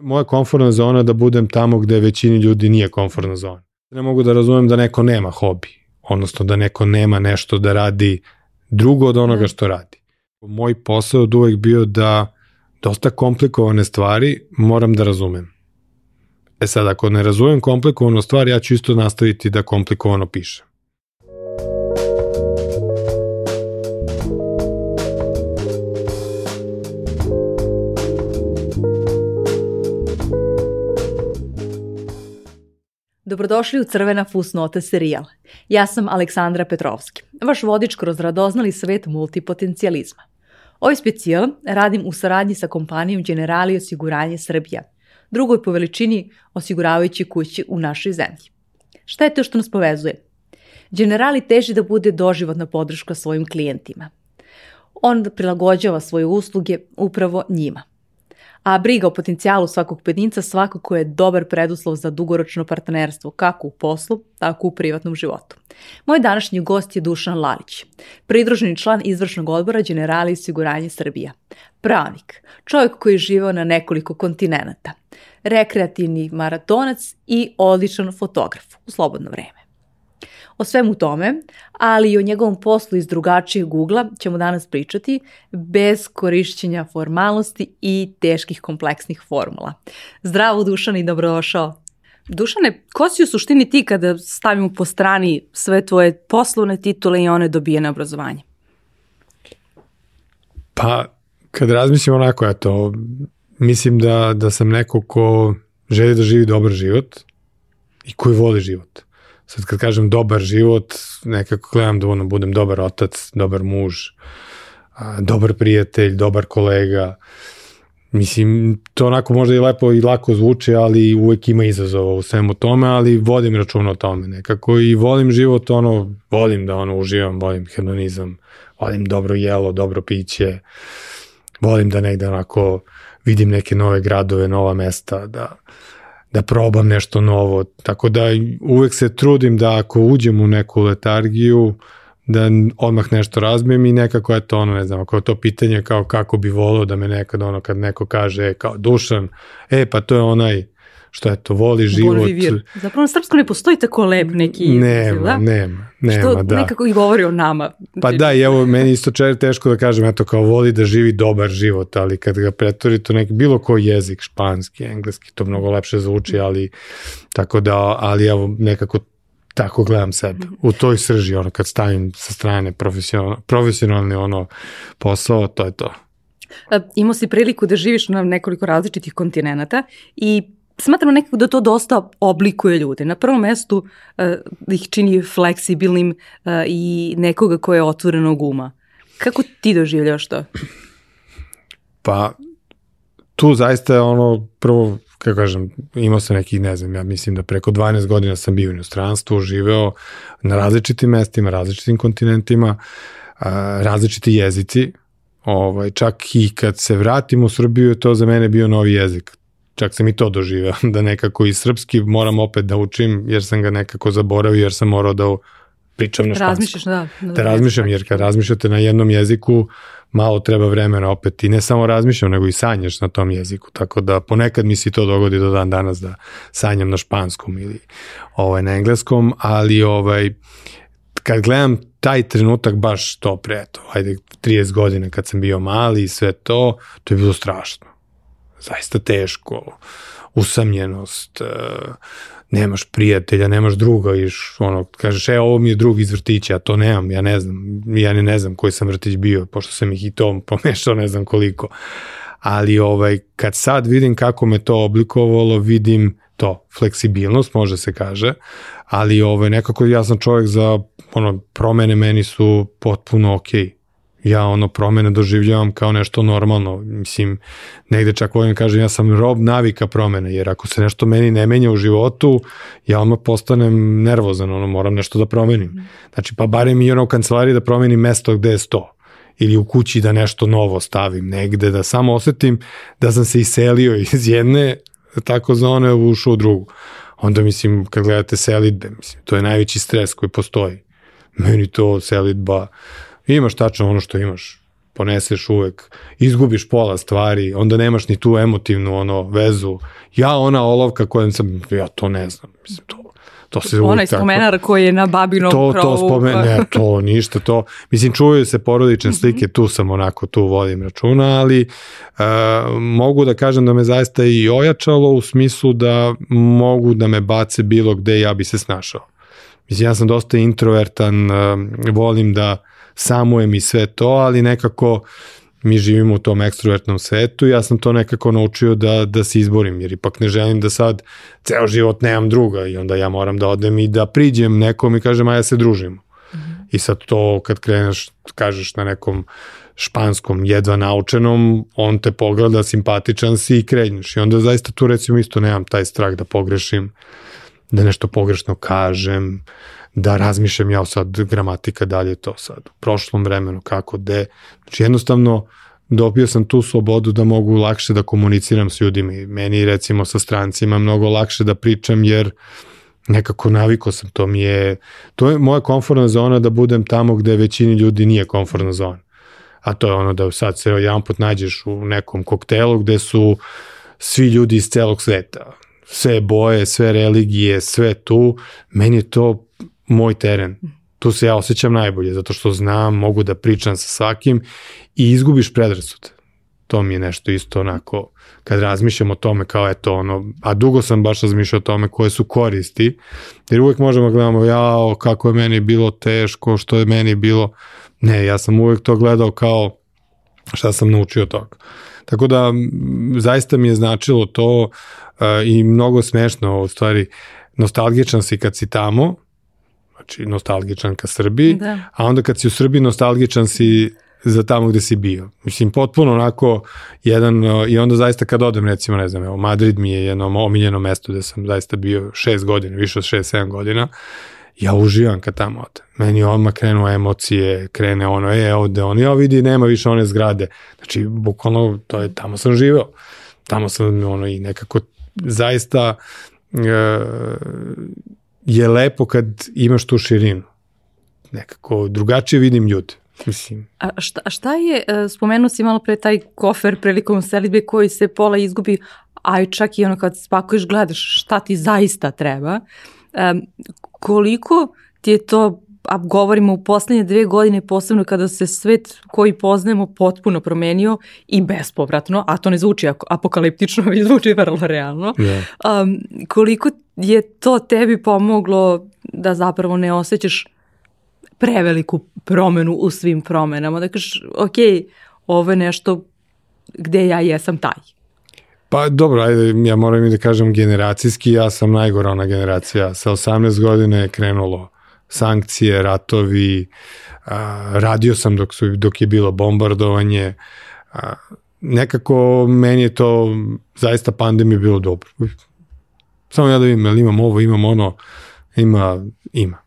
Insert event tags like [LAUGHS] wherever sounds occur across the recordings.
Moja komfortna zona da budem tamo gde većini ljudi nije komfortna zona. Ne mogu da razumem da neko nema hobi, odnosno da neko nema nešto da radi drugo od onoga što radi. Moj posao od uvek bio da dosta komplikovane stvari moram da razumem. E sad, ako ne razumem komplikovanu stvar, ja ću isto nastaviti da komplikovano pišem. Dobrodošli u Crvena fusnota serijal. Ja sam Aleksandra Petrovski, vaš vodič kroz radoznali svet multipotencijalizma. Ovaj specijal radim u saradnji sa kompanijom Generali osiguranje Srbija, drugoj po veličini osiguravajući kući u našoj zemlji. Šta je to što nas povezuje? Generali teži da bude doživotna podrška svojim klijentima. On prilagođava svoje usluge upravo njima a briga o potencijalu svakog pojedinca svakako je dobar preduslov za dugoročno partnerstvo kako u poslu, tako u privatnom životu. Moj današnji gost je Dušan Lalić, pridruženi član izvršnog odbora Generali osiguranje Srbija. Pravnik, čovjek koji je živao na nekoliko kontinenta, rekreativni maratonac i odličan fotograf u slobodno vreme. O svemu tome, ali i o njegovom poslu iz drugačijeg ugla ćemo danas pričati bez korišćenja formalnosti i teških kompleksnih formula. Zdravo Dušan i dobrodošao. Dušane, ko si u suštini ti kada stavimo po strani sve tvoje poslovne titule i one dobijene obrazovanje? Pa, kad razmislim onako, eto, mislim da, da sam neko ko želi da živi dobar život i koji voli život sad kad kažem dobar život, nekako gledam da ono, budem dobar otac, dobar muž, dobar prijatelj, dobar kolega. Mislim, to onako možda i lepo i lako zvuči, ali uvek ima izazova u svemu tome, ali vodim računa o tome nekako i volim život, ono, volim da ono uživam, volim hedonizam, volim dobro jelo, dobro piće, volim da negde onako vidim neke nove gradove, nova mesta, da, da probam nešto novo. Tako da uvek se trudim da ako uđem u neku letargiju, da odmah nešto razbijem i nekako je to ono, ne znam, ako je to pitanje kao kako bi volio da me nekad ono kad neko kaže e, kao Dušan, e pa to je onaj što je to, voli život. Voli vir. Zapravo na srpskom ne postoji tako lep neki nema, da? nema, nema, što da. nekako i govori o nama. Pa da, i evo, meni isto čer teško da kažem, eto, kao voli da živi dobar život, ali kad ga pretvori to neki, bilo koji jezik, španski, engleski, to mnogo lepše zvuči, ali tako da, ali evo, nekako tako gledam sebe. U toj srži, ono, kad stavim sa strane profesionalni, profesionalni ono posao, to je to. E, imao si priliku da živiš na nekoliko različitih kontinenta i smatramo nekako da to dosta oblikuje ljude. Na prvom mestu uh, ih čini fleksibilnim uh, i nekoga ko je otvorenog uma. Kako ti doživljaš to? Pa, tu zaista je ono, prvo, kako kažem, imao sam nekih, ne znam, ja mislim da preko 12 godina sam bio u inostranstvu, živeo na različitim mestima, različitim kontinentima, različiti jezici, ovaj, čak i kad se vratim u Srbiju to za mene bio novi jezik čak sam i to doživeo, [LAUGHS] da nekako i srpski moram opet da učim, jer sam ga nekako zaboravio, jer sam morao da pričam na španskom. Razmišljaš, da. Da, da razmišljam, jer kad razmišljate na jednom jeziku, malo treba vremena opet i ne samo razmišljam, nego i sanjaš na tom jeziku, tako da ponekad mi se to dogodi do dan danas da sanjam na španskom ili ovaj, na engleskom, ali ovaj, kad gledam taj trenutak baš to pre, to, ajde, 30 godina kad sam bio mali i sve to, to je bilo strašno zaista teško, usamljenost, e, nemaš prijatelja, nemaš druga, iš, ono, kažeš, e, ovo mi je drug iz vrtića, a to nemam, ja ne znam, ja ne, ne znam koji sam vrtić bio, pošto sam ih i to [LAUGHS] pomešao, ne znam koliko. Ali ovaj, kad sad vidim kako me to oblikovalo, vidim to, fleksibilnost, može se kaže, ali ovaj, nekako ja sam čovjek za ono, promene meni su potpuno okej. Okay ja ono promene doživljavam kao nešto normalno. Mislim, negde čak volim da kažem ja sam rob navika promene, jer ako se nešto meni ne menja u životu, ja odmah postanem nervozan, ono moram nešto da promenim. Znači, pa barem i ono u kancelariji da promenim mesto gde je sto ili u kući da nešto novo stavim negde, da samo osetim da sam se iselio iz jedne tako zone ušao u drugu. Onda mislim, kad gledate selitbe, mislim, to je najveći stres koji postoji. Meni to selitba, imaš tačno ono što imaš. poneseš uvek, izgubiš pola stvari, onda nemaš ni tu emotivnu ono vezu. Ja ona olovka kojem sam, ja to ne znam, mislim, to to se Onaj spomenar tako, koji je na babinom to, krovu. To spomen, ne, [LAUGHS] to ništa, to, mislim, čuvaju se porodične slike, tu sam onako, tu vodim računa, ali uh, mogu da kažem da me zaista i ojačalo u smislu da mogu da me bace bilo gde ja bi se snašao. Mislim, ja sam dosta introvertan, uh, volim da samujem i sve to, ali nekako mi živimo u tom ekstrovertnom svetu ja sam to nekako naučio da, da se izborim, jer ipak ne želim da sad ceo život nemam druga i onda ja moram da odem i da priđem nekom i kažem, a ja se družimo. Mm -hmm. I sad to kad kreneš, kažeš na nekom španskom jedva naučenom, on te pogleda, simpatičan si i krenješ. I onda zaista tu recimo isto nemam taj strah da pogrešim, da nešto pogrešno kažem, da razmišljam ja sad gramatika, da li je to sad u prošlom vremenu, kako, de. Znači jednostavno dobio sam tu slobodu da mogu lakše da komuniciram s ljudima i meni recimo sa strancima mnogo lakše da pričam jer nekako naviko sam, to mi je, to je moja komfortna zona da budem tamo gde većini ljudi nije komfortna zona. A to je ono da sad se jedan put nađeš u nekom koktelu gde su svi ljudi iz celog sveta. Sve boje, sve religije, sve tu. Meni je to moj teren. Tu se ja osjećam najbolje, zato što znam, mogu da pričam sa svakim i izgubiš predrasud. To mi je nešto isto onako, kad razmišljam o tome kao eto ono, a dugo sam baš razmišljao o tome koje su koristi, jer uvek možemo da gledamo, jao, kako je meni bilo teško, što je meni bilo, ne, ja sam uvek to gledao kao šta sam naučio toga. Tako da, zaista mi je značilo to uh, i mnogo smešno, u stvari, nostalgičan si kad si tamo, znači nostalgičan ka Srbiji, da. a onda kad si u Srbiji nostalgičan si za tamo gde si bio. Mislim, potpuno onako jedan, i onda zaista kad odem, recimo, ne znam, evo, Madrid mi je jedno omiljeno mesto gde sam zaista bio šest godina, više od šest, sedam godina, ja uživam kad tamo odem. Meni odmah krenu emocije, krene ono, e, ovde on, ja vidi, nema više one zgrade. Znači, bukvalno, to je, tamo sam živeo. Tamo sam, ono, i nekako zaista e, je lepo kad imaš tu širinu. Nekako drugačije vidim ljude. Mislim. A šta, a šta je, e, spomenuo si malo pre taj kofer prilikom selitbe koji se pola izgubi, a i čak i ono kad spakuješ gledaš šta ti zaista treba. Um, koliko ti je to a govorimo u poslednje dve godine, posebno kada se svet koji poznajemo potpuno promenio i bespovratno, a to ne zvuči apokaliptično, [LAUGHS] već zvuči vrlo realno. Yeah. Um, koliko je to tebi pomoglo da zapravo ne osjećaš preveliku promenu u svim promenama, da kažeš, ok, ovo je nešto gde ja jesam taj. Pa dobro, ajde, ja moram i da kažem generacijski, ja sam najgora ona generacija. Sa 18 godina je krenulo sankcije, ratovi, a, radio sam dok, su, dok je bilo bombardovanje, a, nekako meni je to zaista pandemija bilo dobro. Samo ja da vidim, jel imam ovo, imam ono, ima, ima.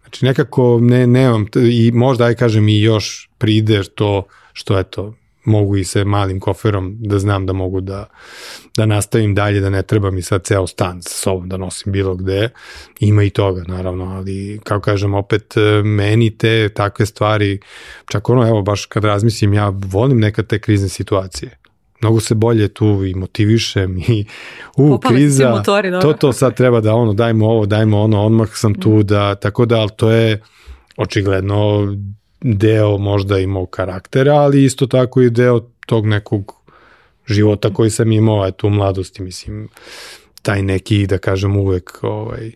Znači nekako ne, nemam, i možda aj kažem i još pride to što eto, mogu i sa malim koferom da znam da mogu da, da nastavim dalje, da ne treba mi sad ceo stan sa sobom da nosim bilo gde. Ima i toga, naravno, ali kao kažem, opet e, meni te takve stvari, čak ono, evo, baš kad razmislim, ja volim nekad te krizne situacije mnogo se bolje tu i motivišem i u Popali kriza, motori, to to sad treba da ono, dajmo ovo, dajmo ono, odmah sam tu mm. da, tako da, ali to je očigledno deo možda i mog karaktera, ali isto tako i deo tog nekog života koji sam imao eto u mladosti, mislim, taj neki, da kažem, uvek ovaj,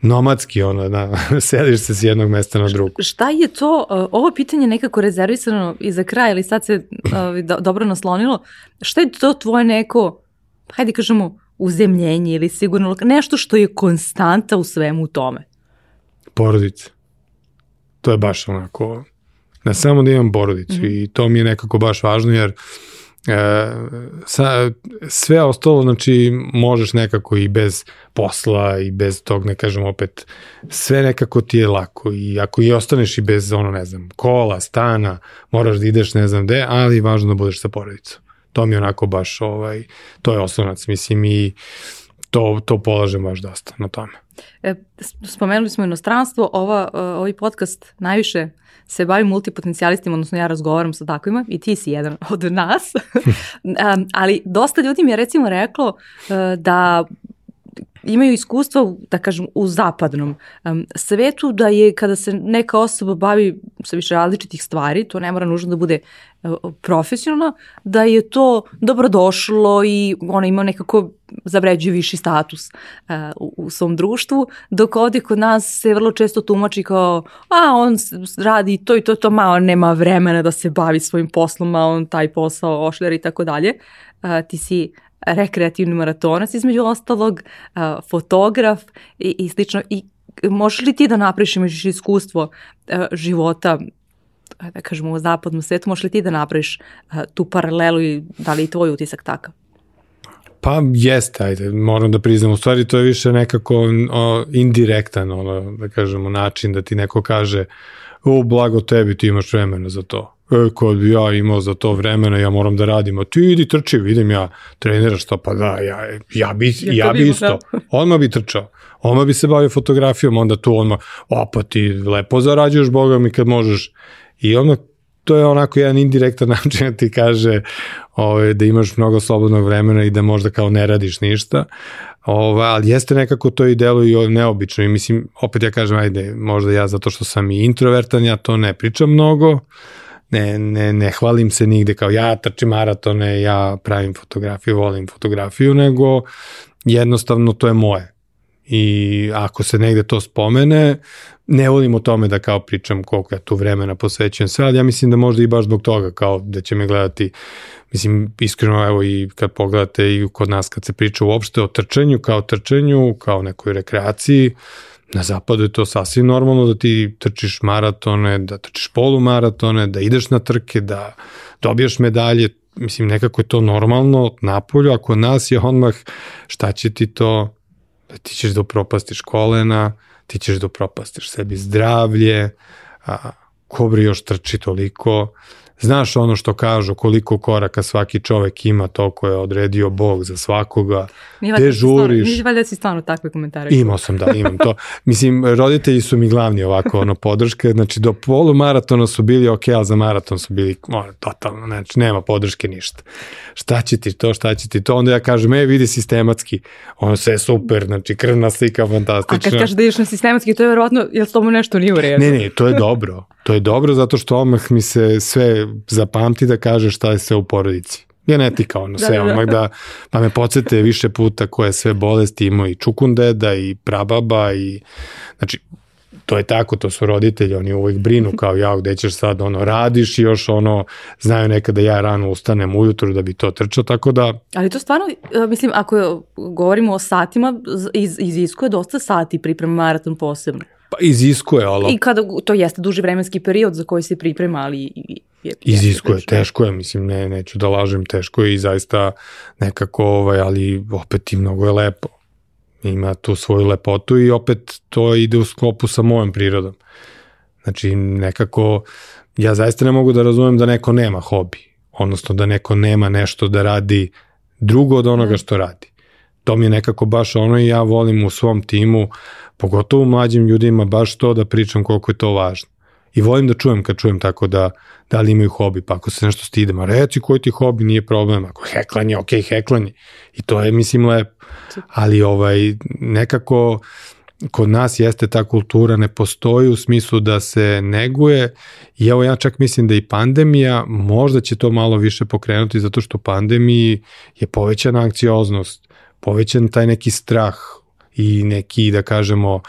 nomadski, ono, da, [LAUGHS] seliš se s jednog mesta na drugo. Šta je to, ovo pitanje nekako rezervisano i za kraj, ali sad se [CLEARS THROAT] uh, dobro naslonilo, šta je to tvoje neko, hajde kažemo, uzemljenje ili sigurno nešto što je konstanta u svemu tome? Porodica. To je baš onako da samo da imam porodicu mm -hmm. i to mi je nekako baš važno jer e, sa, sve ostalo znači možeš nekako i bez posla i bez tog ne kažem opet sve nekako ti je lako i ako i ostaneš i bez ono ne znam kola, stana, moraš da ideš ne znam gde, ali važno da budeš sa porodicom. To mi je onako baš ovaj, to je osnovac mislim i to, to polažem baš dosta na tome. E, spomenuli smo inostranstvo, ova, ovaj podcast najviše se bavi multipotencijalistima, odnosno ja razgovaram sa takvima i ti si jedan [LAUGHS] od nas, [LAUGHS] ali dosta ljudi mi je recimo reklo e, da imaju iskustva, da kažem, u zapadnom um, svetu, da je kada se neka osoba bavi sa više različitih stvari, to ne mora nužno da bude uh, profesionalno, da je to dobrodošlo i ona ima nekako zavređuje viši status uh, u, u svom društvu, dok ovde kod nas se vrlo često tumači kao a on radi to i to, to, ma on nema vremena da se bavi svojim poslom, a on taj posao ošljar i tako dalje. Uh, ti si rekreativni maratonac između ostalog, fotograf i, i slično. I možeš li ti da napraviš, imaš iskustvo života da kažemo u zapadnom svetu, možeš li ti da napraviš tu paralelu i da li je tvoj utisak takav? Pa jeste, ajde, moram da priznam, u stvari to je više nekako o, indirektan, ono, da kažemo, način da ti neko kaže, o, blago tebi, ti imaš vremena za to. E, kad bi ja imao za to vremena, ja moram da radim, a ti idi trči, vidim ja, treniraš to, pa da, ja, ja bi, ja, ja bi isto, [LAUGHS] odmah bi trčao, odmah bi se bavio fotografijom, onda tu odmah, o pa ti lepo zarađuješ, boga mi kad možeš, i odmah to je onako jedan indirektan [LAUGHS] način da ti kaže ovaj, da imaš mnogo slobodnog vremena i da možda kao ne radiš ništa, ovaj, ali jeste nekako to i deluje neobično. I mislim, opet ja kažem, ajde, možda ja zato što sam i introvertan, ja to ne pričam mnogo, ne, ne, ne hvalim se nigde kao ja trčim maratone, ja pravim fotografiju, volim fotografiju, nego jednostavno to je moje. I ako se negde to spomene, ne volim o tome da kao pričam koliko ja tu vremena posvećujem sve, ali ja mislim da možda i baš zbog toga, kao da će me gledati, mislim, iskreno, evo i kad pogledate i kod nas kad se priča uopšte o trčanju, kao trčanju, kao nekoj rekreaciji, Na zapadu je to sasvim normalno da ti trčiš maratone, da trčiš polumaratone, da ideš na trke, da dobijaš medalje, mislim nekako je to normalno napolju, a kod nas je odmah šta će ti to, ti ćeš da upropastiš kolena, ti ćeš da upropastiš sebi zdravlje, a, ko bi još trči toliko, Znaš ono što kažu, koliko koraka svaki čovek ima, toliko je odredio Bog za svakoga. Gde žuriš? Nije valjda si stvarno takve komentare. Imao sam, da, imam to. Mislim, roditelji su mi glavni ovako, ono, podrške. Znači, do polumaratona su bili ok, ali za maraton su bili, ono, totalno, znači, nema podrške ništa. Šta će ti to, šta će ti to? Onda ja kažem, e, vidi sistematski. Ono, sve super, znači, krvna slika, fantastična. A kad kažeš da ideš na sistematski, to je verovatno, jel s tomu nešto nije u redu? Ne, ne, to je dobro. To je dobro zato što odmah mi se sve zapamti da kaže šta je sve u porodici. Genetika, ono sve, da, da, odmah da, pa me podsete više puta koje sve bolesti imao i čukundeda i prababa i, znači, to je tako, to su roditelji, oni uvijek brinu kao ja gde ćeš sad ono radiš i još ono znaju nekada ja rano ustanem ujutru da bi to trčao, tako da... Ali to stvarno, e, mislim, ako govorimo o satima, iz, iziskuje dosta sati priprema maraton posebno. Pa iziskuje, ali... I kada, to jeste duži vremenski period za koji se priprema, ali... Je, iziskuje, teško, teško je, mislim, ne, neću da lažem, teško je i zaista nekako, ovaj, ali opet i mnogo je lepo. Ima tu svoju lepotu i opet to ide u sklopu sa mojom prirodom. Znači, nekako, ja zaista ne mogu da razumem da neko nema hobi, odnosno da neko nema nešto da radi drugo od onoga da. što radi. To mi je nekako baš ono i ja volim u svom timu pogotovo mlađim ljudima, baš to da pričam koliko je to važno. I volim da čujem kad čujem tako da, da li imaju hobi, pa ako se nešto stidem, a reci koji ti hobi, nije problem, ako heklanje, ok, heklanje. I to je, mislim, lepo. Ali ovaj, nekako kod nas jeste ta kultura, ne postoji u smislu da se neguje i evo ja čak mislim da i pandemija možda će to malo više pokrenuti zato što pandemiji je povećana anksioznost, povećan taj neki strah i neki, da kažemo,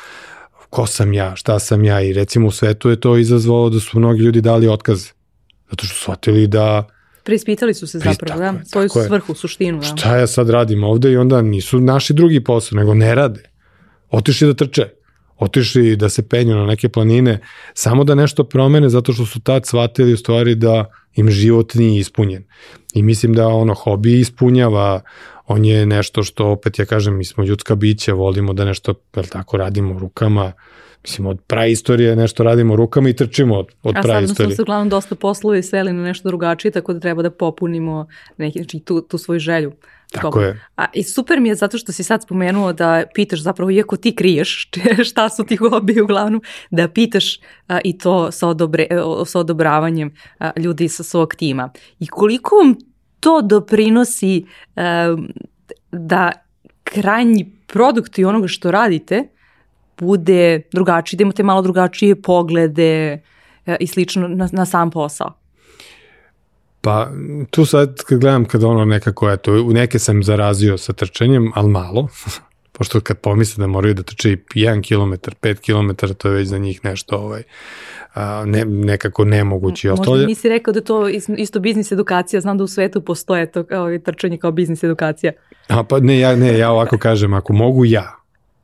ko sam ja, šta sam ja i recimo u svetu je to izazvalo da su mnogi ljudi dali otkaz zato što su shvatili da Preispitali su se zapravo, da, svoju svrhu, suštinu. Da. Šta ja sad radim ovde i onda nisu naši drugi posao, nego ne rade. Otišli da trče, otišli da se penju na neke planine, samo da nešto promene zato što su tad shvatili u stvari da im život nije ispunjen. I mislim da ono hobi ispunjava on je nešto što opet ja kažem mi smo ljudska bića, volimo da nešto jel tako radimo rukama Mislim, od praistorije nešto radimo rukama i trčimo od, od A sad praistorije. smo se uglavnom dosta poslovi sveli na nešto drugačije, tako da treba da popunimo neki, znači, tu, tu svoju želju. Tako je. A, I super mi je zato što si sad spomenuo da pitaš zapravo, iako ti kriješ [LAUGHS] šta su ti hobi uglavnom, da pitaš a, i to sa, odobre, sa odobravanjem a, ljudi sa svog tima. I koliko vam to doprinosi a, da krajnji produkt i onoga što radite bude drugačiji, da imate malo drugačije poglede a, i slično na, na sam posao? Pa tu sad kad gledam kad ono nekako, eto, u neke sam zarazio sa trčanjem, ali malo, [LAUGHS] pošto kad pomisle da moraju da trče i 1 km, 5 km, to je već za njih nešto ovaj, a, ne, nekako nemoguće. Možda to... nisi rekao da to isto biznis edukacija, znam da u svetu postoje to kao trčanje kao biznis edukacija. A pa ne, ja, ne, ja ovako kažem, ako mogu ja,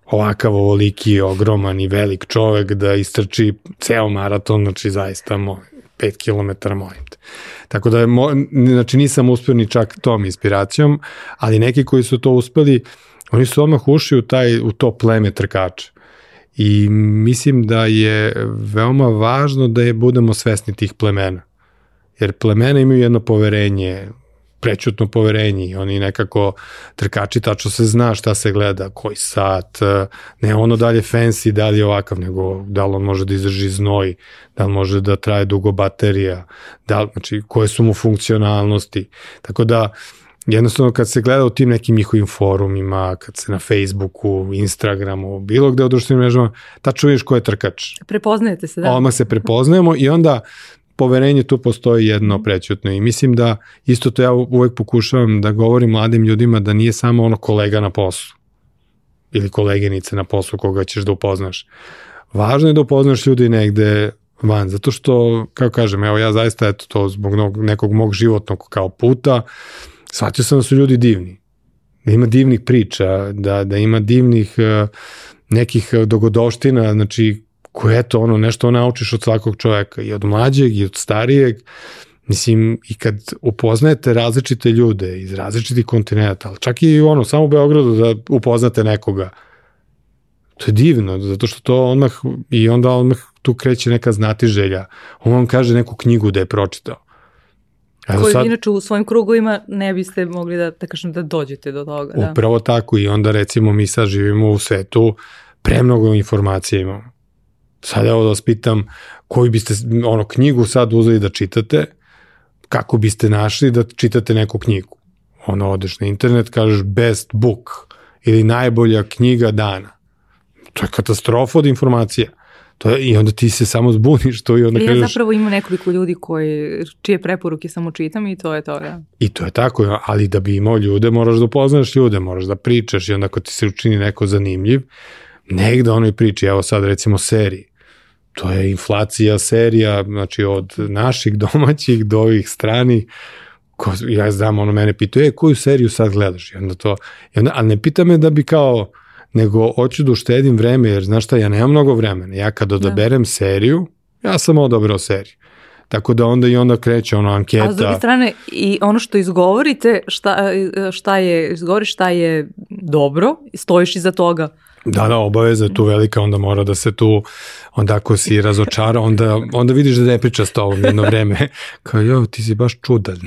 ovakav ovoliki, ogroman i velik čovek da istrči ceo maraton, znači zaista moj, 5 km molim te. Tako da, mo, znači nisam uspio ni čak tom inspiracijom, ali neki koji su to uspeli, oni su odmah ušli u, taj, u to pleme trkača. I mislim da je veoma važno da je budemo svesni tih plemena. Jer plemena imaju jedno poverenje, prećutno poverenje oni nekako trkači tačno se zna šta se gleda, koji sat, ne ono dalje fancy, da li je ovakav, nego da li on može da izdrži znoj, da li može da traje dugo baterija, da li, znači koje su mu funkcionalnosti. Tako da jednostavno kad se gleda u tim nekim njihovim forumima, kad se na Facebooku, Instagramu, bilo gde u društvenim mrežama, tačno vidiš ko je trkač. Prepoznajete se, da. Odmah se prepoznajemo i onda poverenje tu postoji jedno prećutno i mislim da isto to ja uvek pokušavam da govorim mladim ljudima da nije samo ono kolega na poslu ili koleginice na poslu koga ćeš da upoznaš. Važno je da upoznaš ljudi negde van, zato što, kako kažem, evo ja zaista eto to zbog nekog mog životnog kao puta, shvatio sam da su ljudi divni, da ima divnih priča, da, da ima divnih uh, nekih dogodoština, znači koje eto ono nešto naučiš od svakog čoveka i od mlađeg i od starijeg. Mislim i kad upoznajete različite ljude iz različitih kontinenta ali čak i ono samo u Beogradu da upoznate nekoga to je divno zato što to odmah i onda odmah tu kreće neka znatiželja. On vam kaže neku knjigu da je pročitao Evo Koju sad, inače u svojim krugovima ne biste mogli da, da kažem da dođete do toga. Da. Upravo tako i onda recimo mi sad živimo u svetu, premnogo informacija imamo Sad evo da vas pitam, koju biste ono, knjigu sad uzeli da čitate, kako biste našli da čitate neku knjigu? Ono, odeš na internet, kažeš best book ili najbolja knjiga dana. To je katastrofa od informacija. To je, I onda ti se samo zbuniš to i onda ja kažeš... Ja zapravo imam nekoliko ljudi koji, čije preporuke samo čitam i to je to, da. I to je tako, ali da bi imao ljude, moraš da upoznaš ljude, moraš da pričaš i onda ako ti se učini neko zanimljiv, negde onoj priči, evo sad recimo seriji, to je inflacija serija, znači od naših domaćih do ovih strani, ko, ja znam, ono mene pitao, e, koju seriju sad gledaš? I onda to, i onda, ali ne pita me da bi kao, nego hoću da uštedim vreme, jer znaš šta, ja nemam mnogo vremena. Ja kad odaberem da. seriju, ja sam odabrao seriju. Tako da onda i onda kreće ono anketa. A s druge strane i ono što izgovorite, šta, šta je, izgovoriš šta je dobro, stojiš iza toga. Da, da, obaveza je tu velika, onda mora da se tu, onda ako si razočara, onda, onda vidiš da ne priča s tobom jedno vreme. [LAUGHS] Kao, jo, ti si baš čudan.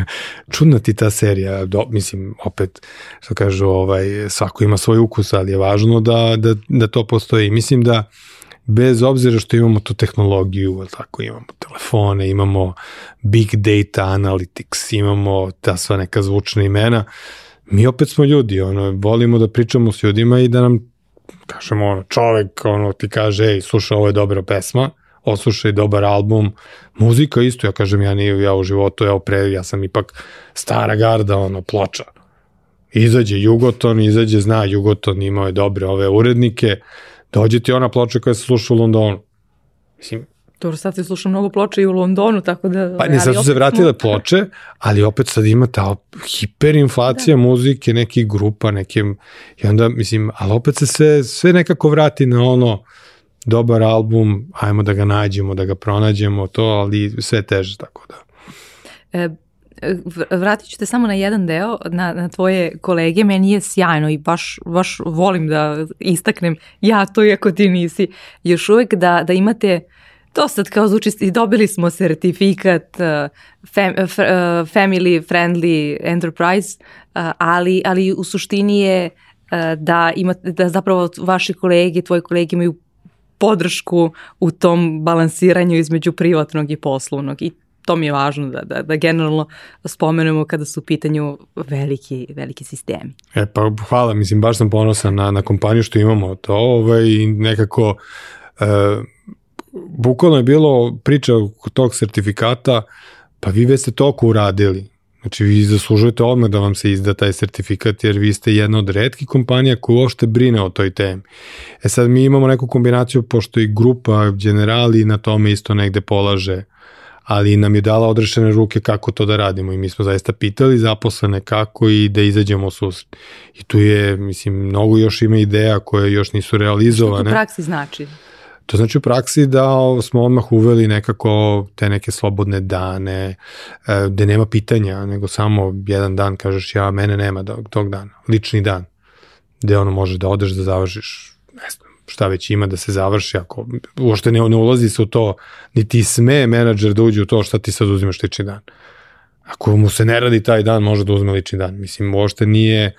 [LAUGHS] Čudna ti ta serija. Do, mislim, opet, što kažu, ovaj, svako ima svoj ukus, ali je važno da, da, da to postoji. Mislim da, bez obzira što imamo tu tehnologiju, tako imamo telefone, imamo big data analytics, imamo ta sva neka zvučna imena, mi opet smo ljudi, ono, volimo da pričamo s ljudima i da nam kažemo, ono, čovek, ono, ti kaže, ej, slušaj, ovo je dobra pesma, oslušaj dobar album, muzika isto, ja kažem, ja nije, ja u životu, ja pre, ja sam ipak stara garda, ono, ploča. Izađe Jugoton, izađe, zna Jugoton, imao je dobre ove urednike, dođe ti ona ploča koja se sluša u Londonu. Mislim, Dobro, sad se sluša mnogo ploča i u Londonu, tako da... Pa ne, sad su se vratile ploče, ali opet sad ima ta hiperinflacija da. muzike, nekih grupa, nekim... I onda, mislim, ali opet se sve, sve nekako vrati na ono dobar album, ajmo da ga nađemo, da ga pronađemo, to, ali sve teže, tako da. E, vratit ću te samo na jedan deo, na, na tvoje kolege, meni je sjajno i baš, baš volim da istaknem ja to iako ti nisi, još uvek da, da imate to sad kao zvuči, i dobili smo sertifikat uh, fam, uh, family friendly enterprise, uh, ali, ali u suštini je uh, da, imate, da zapravo vaši kolege, tvoji kolege imaju podršku u tom balansiranju između privatnog i poslovnog i to mi je važno da, da, da generalno spomenemo kada su u pitanju veliki, veliki sistemi. E pa hvala, mislim baš sam ponosan na, na kompaniju što imamo to ovaj, i nekako e, bukvalno je bilo priča oko tog sertifikata, pa vi već ste toliko uradili, Znači vi zaslužujete odmah da vam se izda taj sertifikat jer vi ste jedna od redkih kompanija koja uopšte brine o toj temi. E sad mi imamo neku kombinaciju pošto i grupa generali na tome isto negde polaže ali nam je dala odrešene ruke kako to da radimo i mi smo zaista pitali zaposlene kako i da izađemo u susret. I tu je, mislim, mnogo još ima ideja koje još nisu realizovane. Što to u praksi znači? To znači u praksi da smo odmah uveli nekako te neke slobodne dane, e, gde nema pitanja, nego samo jedan dan kažeš ja, mene nema tog dana, lični dan, gde ono može da odeš da završiš, ne znam, šta već ima da se završi, ako uopšte ne, ne ulazi se u to, niti sme menadžer da uđe u to šta ti sad uzimaš lični dan. Ako mu se ne radi taj dan, može da uzme lični dan. Mislim, uopšte nije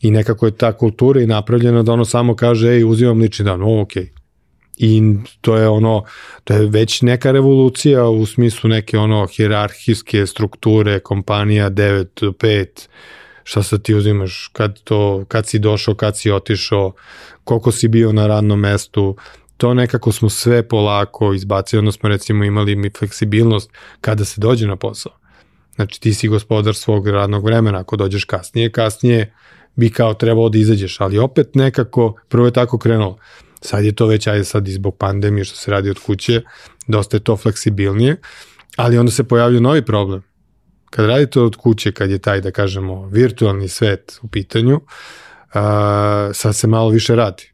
i nekako je ta kultura i napravljena da ono samo kaže, ej, uzimam lični dan, o, okej. Okay I to je ono, to je već neka revolucija u smislu neke ono hirarhijske strukture, kompanija 9 do 5, šta sad ti uzimaš, kad, to, kad si došao, kad si otišao, koliko si bio na radnom mestu, to nekako smo sve polako izbacili, onda smo recimo imali mi fleksibilnost kada se dođe na posao. Znači ti si gospodar svog radnog vremena, ako dođeš kasnije, kasnije bi kao trebalo da izađeš, ali opet nekako, prvo je tako krenulo, Sad je to već, ajde sad i zbog pandemije što se radi od kuće, dosta je to fleksibilnije, ali onda se pojavlja novi problem. Kad radite od kuće, kad je taj, da kažemo, virtualni svet u pitanju, uh, sad se malo više radi.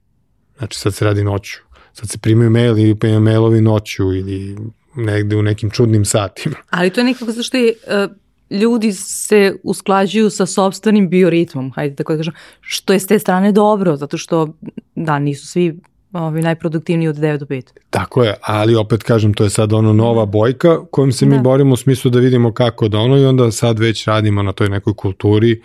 Znači sad se radi noću. Sad se primaju mail ili pa mailovi noću ili negde u nekim čudnim satima. Ali to je nekako zašto je uh, ljudi se usklađuju sa sobstvenim bioritmom, hajde tako da kažem, što je s te strane dobro, zato što da, nisu svi ovi, najproduktivniji od 9 do 5. Tako je, ali opet kažem, to je sad ono nova bojka kojom se mi da. borimo u smislu da vidimo kako da ono i onda sad već radimo na toj nekoj kulturi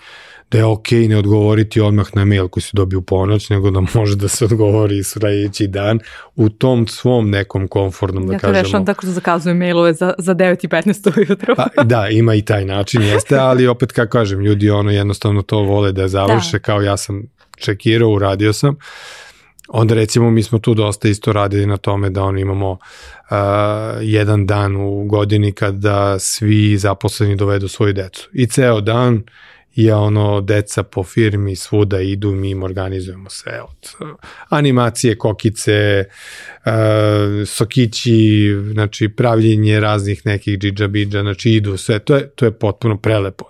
da je okej okay ne odgovoriti odmah na mail koji se dobije u ponoć, nego da može da se odgovori sledeći dan u tom svom nekom komfortnom, da ja kažemo. Ja to rešam tako da zakazujem mailove za, za 9 i 15 ujutro. pa, da, ima i taj način, [LAUGHS] jeste, ali opet kako kažem, ljudi ono jednostavno to vole da završe, da. kao ja sam čekirao, uradio sam, Onda recimo mi smo tu dosta isto radili na tome da on imamo uh, jedan dan u godini kada svi zaposleni dovedu svoju decu. I ceo dan je ono deca po firmi svuda idu, mi im organizujemo sve od uh, animacije, kokice, uh, sokići, znači pravljenje raznih nekih džidža bidža, znači idu sve, to je, to je potpuno prelepo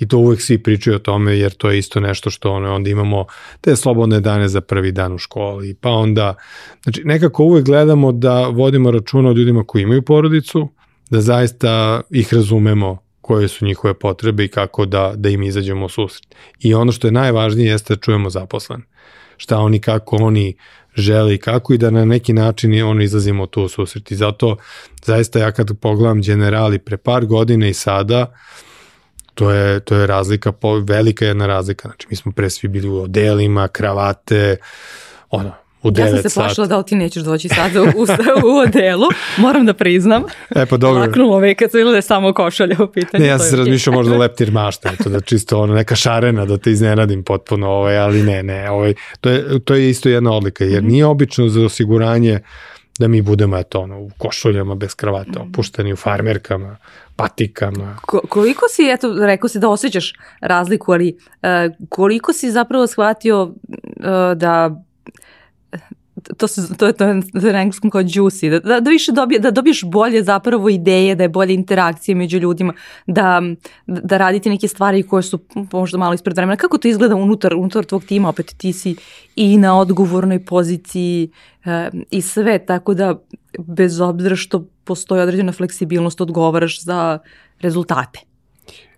i to uvek svi pričaju o tome jer to je isto nešto što ono, onda imamo te slobodne dane za prvi dan u školi, pa onda, znači nekako uvek gledamo da vodimo računa o ljudima koji imaju porodicu, da zaista ih razumemo koje su njihove potrebe i kako da, da im izađemo u susret. I ono što je najvažnije jeste da čujemo zaposlen. Šta oni, kako oni žele kako i da na neki način ono izlazimo tu u susret. I zato zaista ja kad pogledam generali pre par godina i sada, uh, to je, to je razlika, po, velika jedna razlika. Znači, mi smo pre svi bili u odelima, kravate, ono, u 9 sati. Ja sam se plašila da ti nećeš doći sada u, u, u odelu, moram da priznam. E pa dobro. Laknulo me kad vidjeli da je samo košalja u pitanju. Ne, ja sam se razmišljao možda leptir mašta, to da čisto ono, neka šarena da te iznenadim potpuno, ovaj, ali ne, ne, ovaj, to, je, to je isto jedna odlika, jer mhm. nije obično za osiguranje da mi budemo eto ono u košuljama bez kravata, mhm. opušteni u farmerkama, patikama. Ko, koliko si, eto, rekao si da osjećaš razliku, ali uh, koliko si zapravo shvatio uh, da to, se, to je to je na engleskom kao juicy, da, da, da više dobije, da dobiješ bolje zapravo ideje, da je bolje interakcije među ljudima, da, da radite neke stvari koje su možda malo ispred vremena. Kako to izgleda unutar, unutar tvog tima? Opet ti si i na odgovornoj poziciji e, i sve, tako da bez obzira što postoji određena fleksibilnost odgovaraš za rezultate.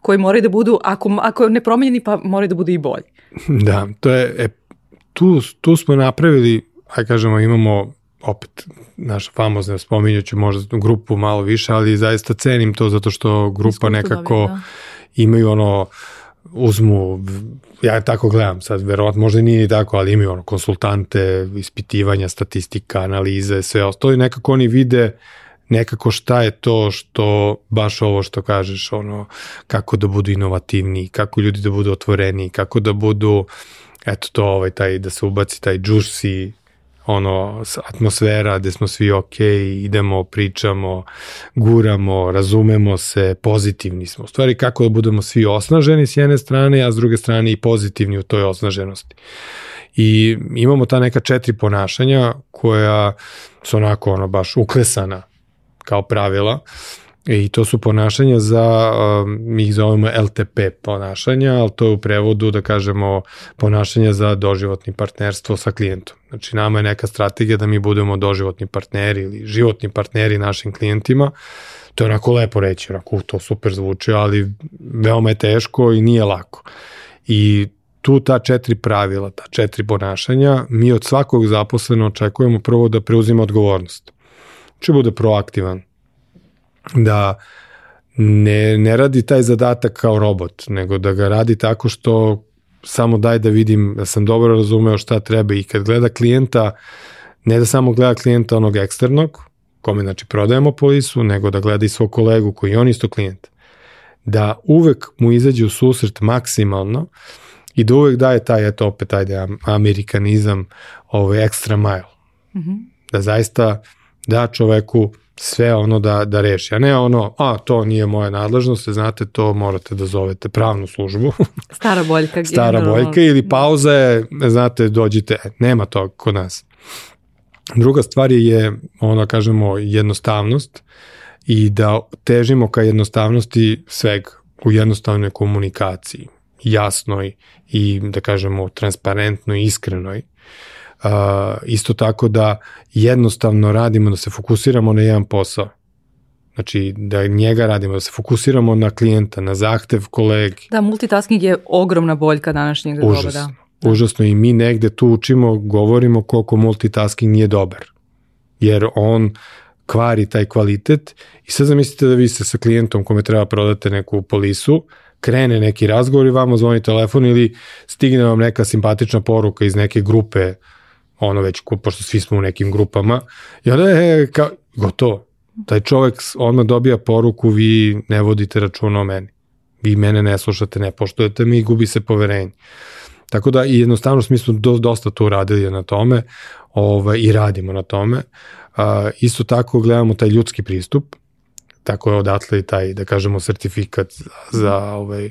koji moraju da budu, ako, ako ne promenjeni, pa moraju da budu i bolji. Da, to je, e, tu, tu smo napravili, aj kažemo, imamo opet naša famozna, spominjuću možda grupu malo više, ali zaista cenim to zato što grupa nekako dobili, da. imaju ono, uzmu, ja tako gledam sad, verovatno možda nije ni tako, ali imaju ono konsultante, ispitivanja, statistika, analize, sve ostalo i nekako oni vide nekako šta je to što, baš ovo što kažeš, ono, kako da budu inovativni, kako ljudi da budu otvoreni, kako da budu, eto to, ovaj, taj, da se ubaci taj juicy, ono, atmosfera gde smo svi ok, idemo, pričamo, guramo, razumemo se, pozitivni smo. U stvari kako da budemo svi osnaženi s jedne strane, a s druge strane i pozitivni u toj osnaženosti. I imamo ta neka četiri ponašanja koja su onako ono baš uklesana kao pravila i to su ponašanja za, mi ih zovemo LTP ponašanja, ali to je u prevodu da kažemo ponašanja za doživotni partnerstvo sa klijentom. Znači nama je neka strategija da mi budemo doživotni partneri ili životni partneri našim klijentima, to je onako lepo reći, onako to super zvuči, ali veoma je teško i nije lako. I tu ta četiri pravila, ta četiri ponašanja, mi od svakog zaposlena očekujemo prvo da preuzima odgovornost će bude proaktivan, da ne, ne radi taj zadatak kao robot, nego da ga radi tako što samo daj da vidim da sam dobro razumeo šta treba i kad gleda klijenta, ne da samo gleda klijenta onog eksternog, kome znači prodajemo polisu, nego da gleda i svog kolegu koji je on isto klijent. Da uvek mu izađe u susret maksimalno i da uvek daje taj, eto opet, ajde, amerikanizam, ovaj extra mile. Mm -hmm. Da zaista da čoveku sve ono da, da reši, a ne ono, a to nije moja nadležnost, znate, to morate da zovete pravnu službu. [LAUGHS] Stara boljka. [LAUGHS] Stara boljka ili pauza je, znate, dođite, nema to kod nas. Druga stvar je, ono, kažemo, jednostavnost i da težimo ka jednostavnosti sveg u jednostavnoj komunikaciji, jasnoj i, da kažemo, transparentnoj, iskrenoj Uh, isto tako da jednostavno radimo, da se fokusiramo na jedan posao. Znači, da njega radimo, da se fokusiramo na klijenta, na zahtev kolegi. Da, multitasking je ogromna boljka današnjeg doba, da. da. Užasno i mi negde tu učimo, govorimo koliko multitasking nije dobar. Jer on kvari taj kvalitet i sad zamislite da vi se sa klijentom kome treba prodate neku polisu, krene neki razgovor i vama zvoni telefon ili stigne vam neka simpatična poruka iz neke grupe ono već, pošto svi smo u nekim grupama, i onda je, kao, gotovo. Taj čovek odmah dobija poruku, vi ne vodite računa o meni. Vi mene ne slušate, ne poštujete mi i gubi se poverenje. Tako da i jednostavno mi smo do, dosta tu radili na tome ovaj, i radimo na tome. A, isto tako gledamo taj ljudski pristup, tako je odatle i taj, da kažemo, sertifikat za ovaj,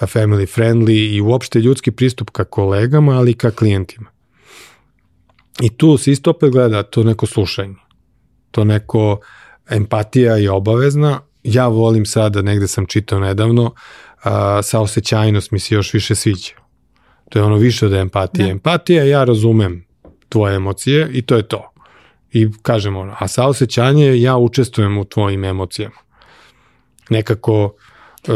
family friendly i uopšte ljudski pristup ka kolegama, ali i ka klijentima. I tu se isto opet gleda to neko slušanje. To neko empatija je obavezna. Ja volim sada, negde sam čitao nedavno, a, saosećajnost mi se još više sviđa. To je ono više od empatije. Da. Empatija, ja razumem tvoje emocije i to je to. I kažemo ono, a saosećanje, ja učestvujem u tvojim emocijama. Nekako e,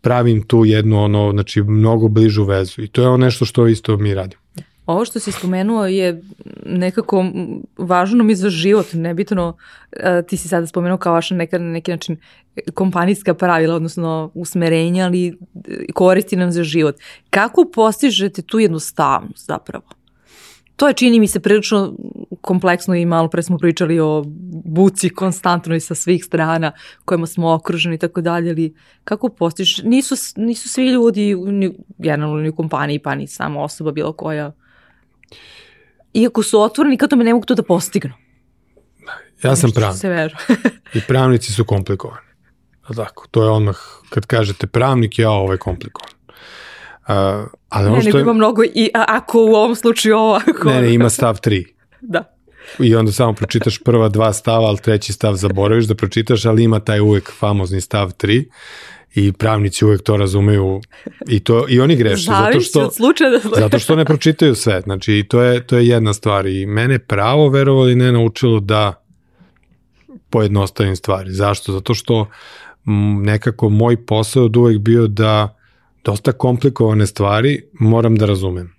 pravim tu jednu ono, znači mnogo bližu vezu i to je ono nešto što isto mi radimo. Ovo što si spomenuo je nekako važno mi za život, nebitno, e, ti si sada spomenuo kao vaša neka, na neki način kompanijska pravila, odnosno usmerenja, ali e, koristi nam za život. Kako postižete tu jednostavnost zapravo? To je čini mi se prilično kompleksno i malo pre smo pričali o buci konstantnoj sa svih strana kojima smo okruženi i tako dalje, ali kako postižeš? Nisu, nisu svi ljudi, generalno ni u kompaniji, pa ni sama osoba bilo koja iako su otvoreni, kao tome ne mogu to da postignu. Ja sam pravnik. Se veru. [LAUGHS] I pravnici su komplikovani. Tako, to je odmah, kad kažete pravnik, ja ovo je komplikovan. Uh, ali ono ne, što je... ima mnogo i a, ako u ovom slučaju ovo, ako... Ne, ne, ima [LAUGHS] stav 3. da. I onda samo pročitaš prva dva stava, ali treći stav zaboraviš da pročitaš, ali ima taj uvek famozni stav 3 i pravnici uvek to razumeju i to i oni greše zato što od slučaja do slučaja. zato što ne pročitaju sve. Znači to je to je jedna stvar i mene pravo verovali ne naučilo da pojednostavim stvari. Zašto? Zato što nekako moj posao od uvek bio da dosta komplikovane stvari moram da razumem.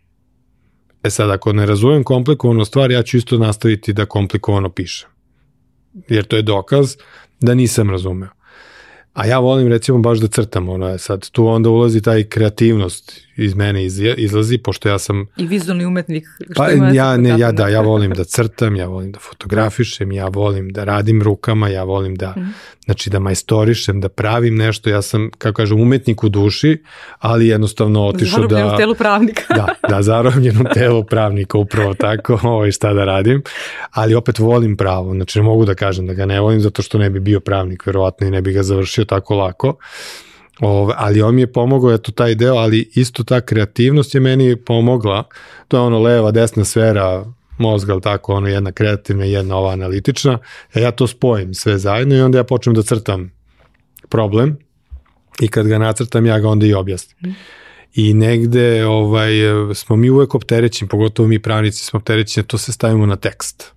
E sad, ako ne razumem komplikovanu stvar, ja ću isto nastaviti da komplikovano pišem. Jer to je dokaz da nisam razumeo. A ja volim recimo baš da crtam, ono je sad, tu onda ulazi taj kreativnost iz mene iz, izlazi, pošto ja sam... I vizualni umetnik. Što pa ima ja, ne, ja da, ja volim da crtam, ja volim da fotografišem, ja volim da radim rukama, ja volim da, mm. Znači da majstorišem, da pravim nešto, ja sam, kako kažem, umetnik u duši, ali jednostavno otišao da... Zarobljen u telu pravnika. da, da, zarobljen u telu pravnika, upravo tako, [LAUGHS] ovaj, šta da radim, ali opet volim pravo, znači ne mogu da kažem da ga ne volim, zato što ne bi bio pravnik, verovatno, i ne bi ga završio tako lako, Ove, ali on mi je pomogao, eto taj deo, ali isto ta kreativnost je meni pomogla. To je ono leva, desna sfera mozga, ali tako, ono jedna kreativna i jedna ova analitična. E, ja to spojim sve zajedno i onda ja počnem da crtam problem i kad ga nacrtam ja ga onda i objasnim. Mm. I negde ovaj, smo mi uvek opterećeni, pogotovo mi pravnici smo opterećeni, to se stavimo na tekst.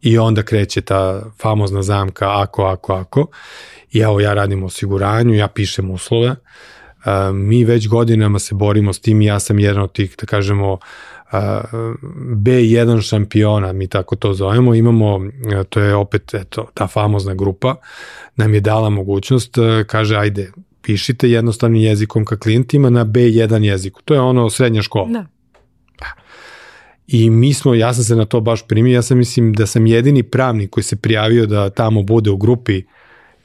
I onda kreće ta famozna zamka ako, ako, ako. I evo ja radim osiguranju, ja pišem uslove, mi već godinama se borimo s tim i ja sam jedan od tih, da kažemo, B1 šampiona, mi tako to zovemo, imamo, to je opet eto, ta famozna grupa, nam je dala mogućnost, kaže, ajde, pišite jednostavnim jezikom ka klijentima na B1 jeziku. To je ono srednja škola. Da. I mi smo, ja sam se na to baš primio, ja sam mislim da sam jedini pravnik koji se prijavio da tamo bude u grupi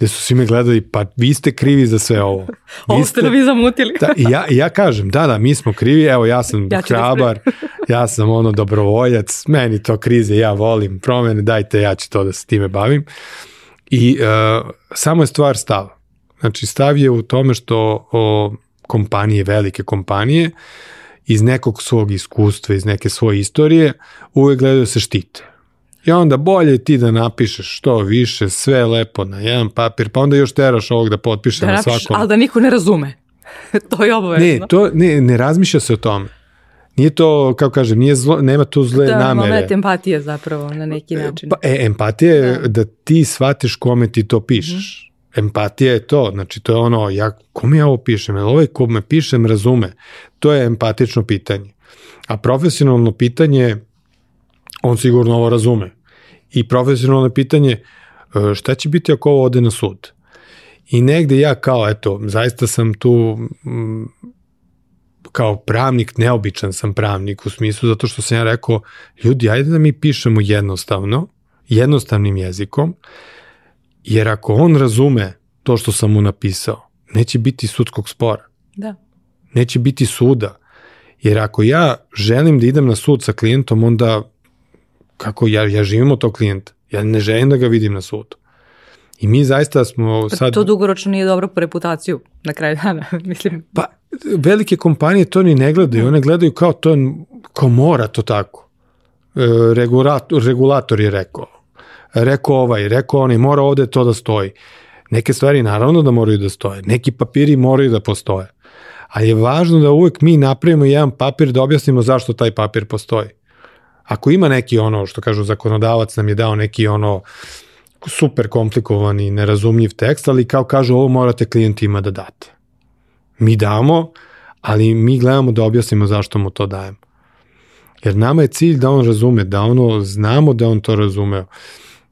gde su svi me gledali, pa vi ste krivi za sve ovo. [LAUGHS] Vi ovo ste, ste vi zamutili. da, i ja, ja kažem, da, da, mi smo krivi, evo ja sam [LAUGHS] ja da hrabar, da [LAUGHS] ja sam ono dobrovoljac, meni to krize, ja volim promene, dajte, ja ću to da se time bavim. I uh, samo je stvar stava. Znači, stav je u tome što o, kompanije, velike kompanije, iz nekog svog iskustva, iz neke svoje istorije, uvek gledaju da se štite I onda bolje ti da napišeš što više, sve lepo na jedan papir, pa onda još teraš ovog da potpiše da na napišeš, svakom. Ali da niko ne razume. [LAUGHS] to je obavezno. Ne, to, ne, ne razmišlja se o tome. Nije to, kako kažem, nije zlo, nema tu zle da, namere. Da, moment empatije zapravo na neki način. Pa, e, empatija je da. da ti shvatiš kome ti to pišeš. Mm. Empatija je to, znači to je ono, ja, kome ja ovo pišem, jel ovaj ko me pišem razume. To je empatično pitanje. A profesionalno pitanje on sigurno ovo razume. I profesionalno pitanje, e, šta će biti ako ovo ode na sud? I negde ja kao, eto, zaista sam tu mm, kao pravnik, neobičan sam pravnik u smislu zato što sam ja rekao, ljudi, ajde da mi pišemo jednostavno, jednostavnim jezikom, jer ako on razume to što sam mu napisao, neće biti sudskog spora. Da. Neće biti suda. Jer ako ja želim da idem na sud sa klijentom, onda kako ja, ja živim od tog klijenta. Ja ne želim da ga vidim na sudu. I mi zaista smo pa sad... To dugoročno nije dobro po reputaciju na kraju dana, [LAUGHS] mislim. Pa, velike kompanije to ni ne gledaju, one gledaju kao to, kao mora to tako. E, regulator, regulator je rekao. Rekao ovaj, rekao onaj, mora ovde to da stoji. Neke stvari naravno da moraju da stoje, neki papiri moraju da postoje. Ali je važno da uvek mi napravimo jedan papir da objasnimo zašto taj papir postoji. Ako ima neki ono, što kažu zakonodavac nam je dao neki ono super komplikovani, nerazumljiv tekst, ali kao kažu ovo morate klijentima da date. Mi damo, ali mi gledamo da objasnimo zašto mu to dajemo. Jer nama je cilj da on razume, da ono znamo da on to razumeo.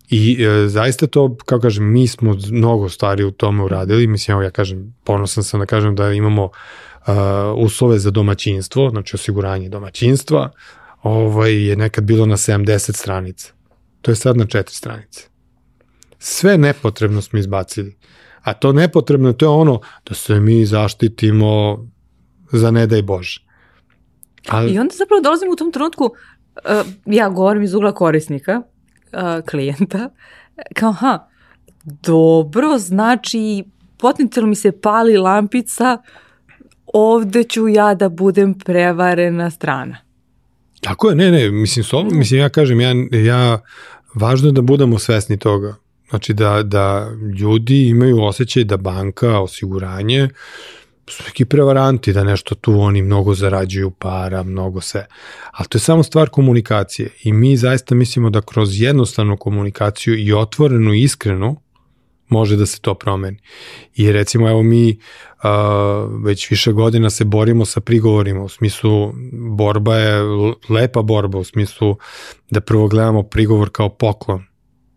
I e, zaista to, kao kažem, mi smo mnogo stvari u tome uradili, mislim, evo ja kažem, ponosan sam da kažem da imamo uh, uslove za domaćinstvo, znači osiguranje domaćinstva, ovaj, je nekad bilo na 70 stranica. To je sad na 4 stranice. Sve nepotrebno smo izbacili. A to nepotrebno, to je ono da se mi zaštitimo za ne daj Bože. Ali... I onda zapravo dolazim u tom trenutku, uh, ja govorim iz ugla korisnika, uh, klijenta, kao ha, dobro, znači potencijalno mi se pali lampica, ovde ću ja da budem prevarena strana. Tako je, ne, ne, mislim, so, mislim ja kažem, ja, ja, važno je da budemo svesni toga. Znači da, da ljudi imaju osjećaj da banka, osiguranje, su neki prevaranti, da nešto tu oni mnogo zarađuju para, mnogo se. Ali to je samo stvar komunikacije i mi zaista mislimo da kroz jednostavnu komunikaciju i otvorenu i iskrenu može da se to promeni. I recimo evo mi a, već više godina se borimo sa prigovorima, u smislu borba je lepa borba, u smislu da prvo gledamo prigovor kao poklon.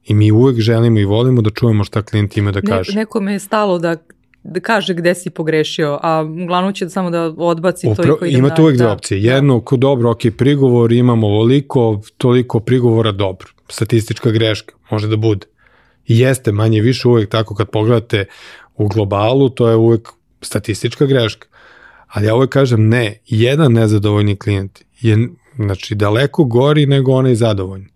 I mi uvek želimo i volimo da čujemo šta klijent ima da kaže. Ne, nekome je stalo da da kaže gde si pogrešio, a uglavnom će samo da odbaci Upra, to i koji Imate uvek dve da, opcije. Da. Jedno, ko dobro, ok, prigovor, imamo ovoliko, toliko prigovora, dobro. Statistička greška, može da bude. Jeste, manje više uvek tako kad pogledate u globalu, to je uvek statistička greška. Ali ja uvek kažem ne, jedan nezadovoljni klijent je znači daleko gori nego onaj zadovoljni.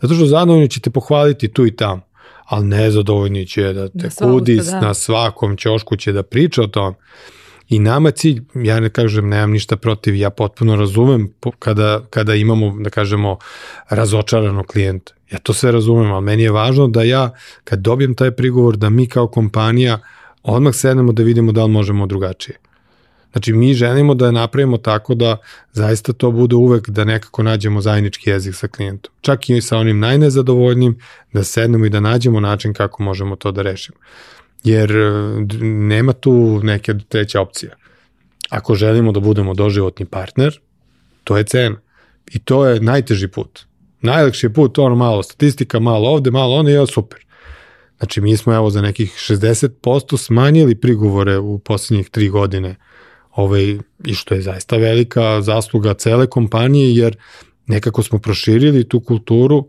Zato što zadovoljni ćete pohvaliti tu i tamo, ali nezadovoljni će da te da kudi, da. na svakom ćošku će da priča o tom. I nama cilj, ja ne kažem, nemam ništa protiv, ja potpuno razumem kada, kada imamo, da kažemo, razočaranog klijenta. Ja to sve razumem, ali meni je važno da ja, kad dobijem taj prigovor, da mi kao kompanija odmah sednemo da vidimo da li možemo drugačije. Znači, mi želimo da napravimo tako da zaista to bude uvek da nekako nađemo zajednički jezik sa klijentom. Čak i sa onim najnezadovoljnim, da sednemo i da nađemo način kako možemo to da rešimo. Jer e, nema tu neke treća opcija. Ako želimo da budemo doživotni partner, to je cena. I to je najteži put. Najlakši put, ono malo statistika, malo ovde, malo ono, je super. Znači, mi smo evo za nekih 60% smanjili prigovore u poslednjih tri godine ovaj, i što je zaista velika zasluga cele kompanije, jer nekako smo proširili tu kulturu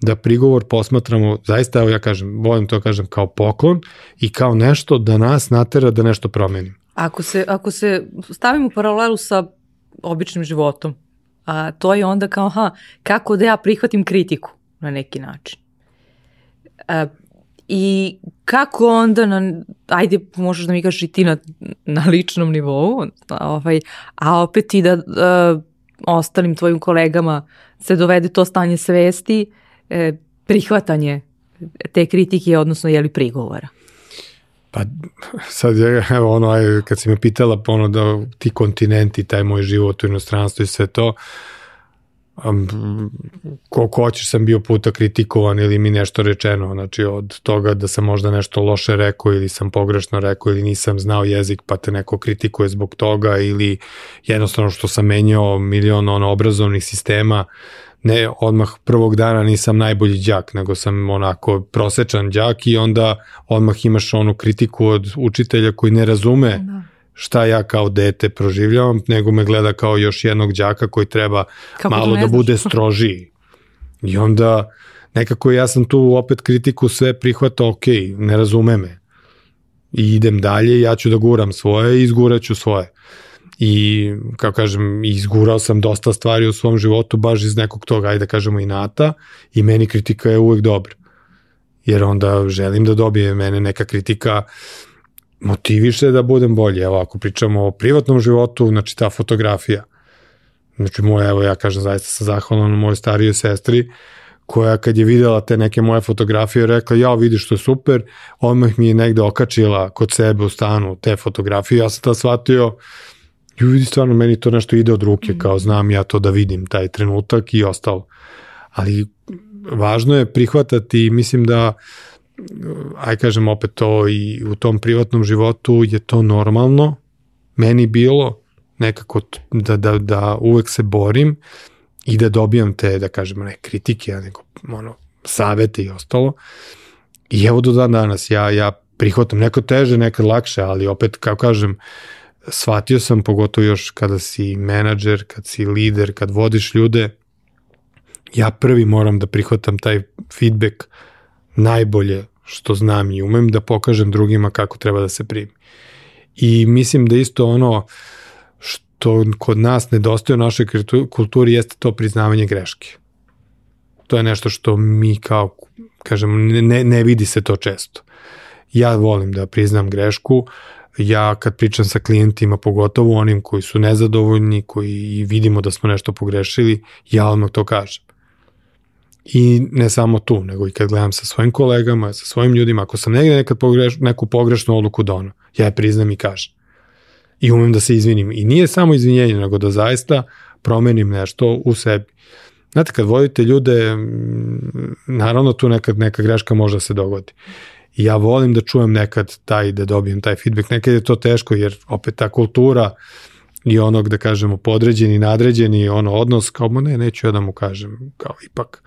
da prigovor posmatramo, zaista, evo ja kažem, volim to kažem kao poklon i kao nešto da nas natera da nešto promenim. Ako se, ako se stavimo u paralelu sa običnim životom, a to je onda kao, aha, kako da ja prihvatim kritiku na neki način. A, I kako onda, na, ajde možeš da mi kažeš i ti na, na ličnom nivou, ovaj, a opet i da uh, ostalim tvojim kolegama se dovede to stanje svesti, prihvatanje te kritike, odnosno jeli prigovora? Pa sad je, evo ono, aj, kad si me pitala ono da ti kontinenti, taj moj život u inostranstvu i sve to, um, koliko hoćeš sam bio puta kritikovan ili mi nešto rečeno, znači od toga da sam možda nešto loše rekao ili sam pogrešno rekao ili nisam znao jezik pa te neko kritikuje zbog toga ili jednostavno što sam menjao milion ono obrazovnih sistema, ne odmah prvog dana nisam najbolji đak, nego sam onako prosečan đak i onda odmah imaš onu kritiku od učitelja koji ne razume da šta ja kao dete proživljavam, nego me gleda kao još jednog đaka koji treba Kako malo da bude [LAUGHS] strožiji. I onda nekako ja sam tu opet kritiku sve prihvatao, ok, ne razume me. I idem dalje, ja ću da guram svoje i izguraću svoje. I, kao kažem, izgurao sam dosta stvari u svom životu baš iz nekog toga, ajde da kažemo, inata i meni kritika je uvek dobra. Jer onda želim da dobije mene neka kritika motiviše da budem bolji. Evo, ako pričamo o privatnom životu, znači ta fotografija. Znači, moja, evo, ja kažem, zaista sam zahvalan na mojoj starijoj sestri, koja kad je videla te neke moje fotografije rekla, ja vidiš što je super, odmah mi je negde okačila kod sebe u stanu te fotografije, ja sam ta shvatio, ju vidi stvarno meni to nešto ide od ruke, mm. kao znam ja to da vidim taj trenutak i ostalo. Ali važno je prihvatati i mislim da aj kažem opet to i u tom privatnom životu je to normalno, meni bilo nekako da, da, da uvek se borim i da dobijam te, da kažemo, ne kritike, a nego ono, savete i ostalo. I evo do dan danas, ja, ja prihvatam, neko teže, nekad lakše, ali opet, kao kažem, shvatio sam, pogotovo još kada si menadžer, kad si lider, kad vodiš ljude, ja prvi moram da prihvatam taj feedback najbolje što znam i umem da pokažem drugima kako treba da se primi. I mislim da isto ono što kod nas nedostaje u našoj kulturi jeste to priznavanje greške. To je nešto što mi kao, kažem, ne, ne vidi se to često. Ja volim da priznam grešku, ja kad pričam sa klijentima, pogotovo onim koji su nezadovoljni, koji vidimo da smo nešto pogrešili, ja odmah to kažem. I ne samo tu, nego i kad gledam sa svojim kolegama, sa svojim ljudima, ako sam negde nekad pogreš, neku pogrešnu odluku dono, ja je priznam i kažem. I umem da se izvinim. I nije samo izvinjenje, nego da zaista promenim nešto u sebi. Znate, kad vodite ljude, naravno tu nekad neka greška može da se dogodi. I ja volim da čujem nekad taj, da dobijem taj feedback. Nekad je to teško jer opet ta kultura i onog, da kažemo, podređeni, nadređeni, ono odnos, kao, ne, neću ja da mu kažem, kao ipak,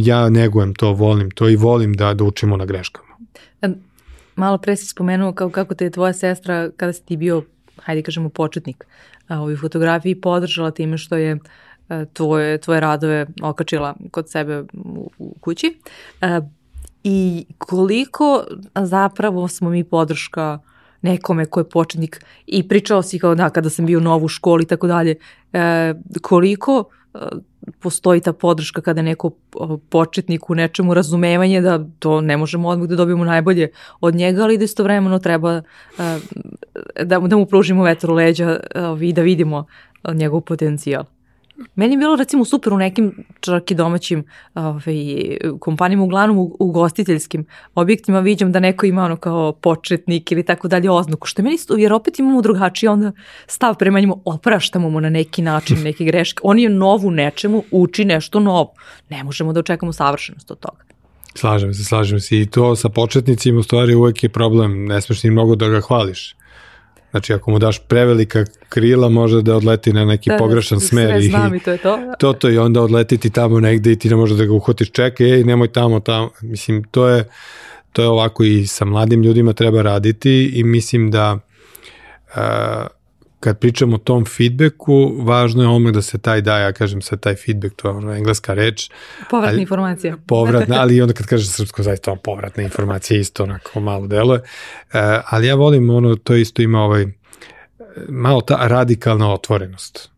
ja negujem to, volim to i volim da, da učimo na greškama. Malo pre si spomenuo kao kako te je tvoja sestra, kada si ti bio, hajde kažemo, početnik a, ovoj fotografiji, podržala time što je a, tvoje, tvoje radove okačila kod sebe u, u kući. A, I koliko zapravo smo mi podrška nekome ko je početnik i pričao si kao da kada sam bio novu u školi i tako dalje, e, koliko e, postoji ta podrška kada neko početnik u nečemu razumevanje da to ne možemo odmah da dobijemo najbolje od njega, ali da istovremeno treba e, da, da mu pružimo vetar u leđa i da vidimo njegov potencijal. Meni je bilo recimo super u nekim čak i domaćim ovaj, kompanijama, uglavnom u, u gostiteljskim objektima viđam da neko ima ono kao početnik ili tako dalje oznaku, što je meni, jer opet imamo drugačiji onda stav prema njemu, opraštamo mu na neki način [LAUGHS] neke greške. On je nov u nečemu, uči nešto novo. Ne možemo da očekamo savršenost od toga. Slažem se, slažem se. I to sa početnicima u stvari uvek je problem. Ne smeš ni mnogo da ga hvališ. Znači, ako mu daš prevelika krila, može da odleti na neki da, pogrešan da, smer. Sve znam i to je to. To to i onda odleti ti tamo negde i ti ne možeš da ga uhvatiš, čekaj, ej, nemoj tamo, tamo. Mislim, to je, to je ovako i sa mladim ljudima treba raditi i mislim da uh, kad pričamo o tom feedbacku, važno je odmah da se taj daje, ja kažem se taj feedback, to je ono engleska reč. Povratna ali, informacija. [LAUGHS] Povratna, ali onda kad kažeš srpsko, zaista on povratna informacija isto onako malo deluje. Uh, ali ja volim ono, to isto ima ovaj, malo ta radikalna otvorenost.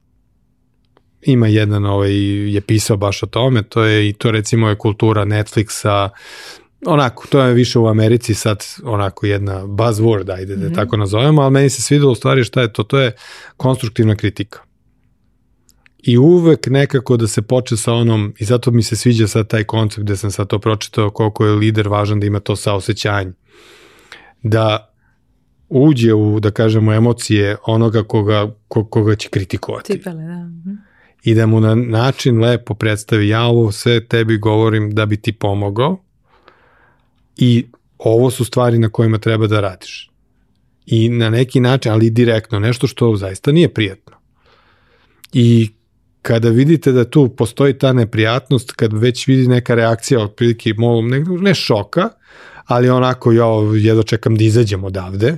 Ima jedan ovaj, je pisao baš o tome, to je i to recimo je kultura Netflixa, onako, to je više u Americi sad onako jedna buzzword, ajde da mm -hmm. tako nazovemo, ali meni se svidelo u stvari šta je to, to je konstruktivna kritika. I uvek nekako da se poče sa onom, i zato mi se sviđa sad taj koncept gde sam sad to pročitao, koliko je lider važan da ima to saosećanje. Da uđe u, da kažemo, emocije onoga koga, koga će kritikovati. Cipele, da. Mhm. I da mu na način lepo predstavi, ja ovo sve tebi govorim da bi ti pomogao, I ovo su stvari na kojima treba da radiš. I na neki način, ali direktno, nešto što zaista nije prijatno. I kada vidite da tu postoji ta neprijatnost, kad već vidi neka reakcija, otprilike, ne, šoka, ali onako, ja jedno čekam da izađem odavde,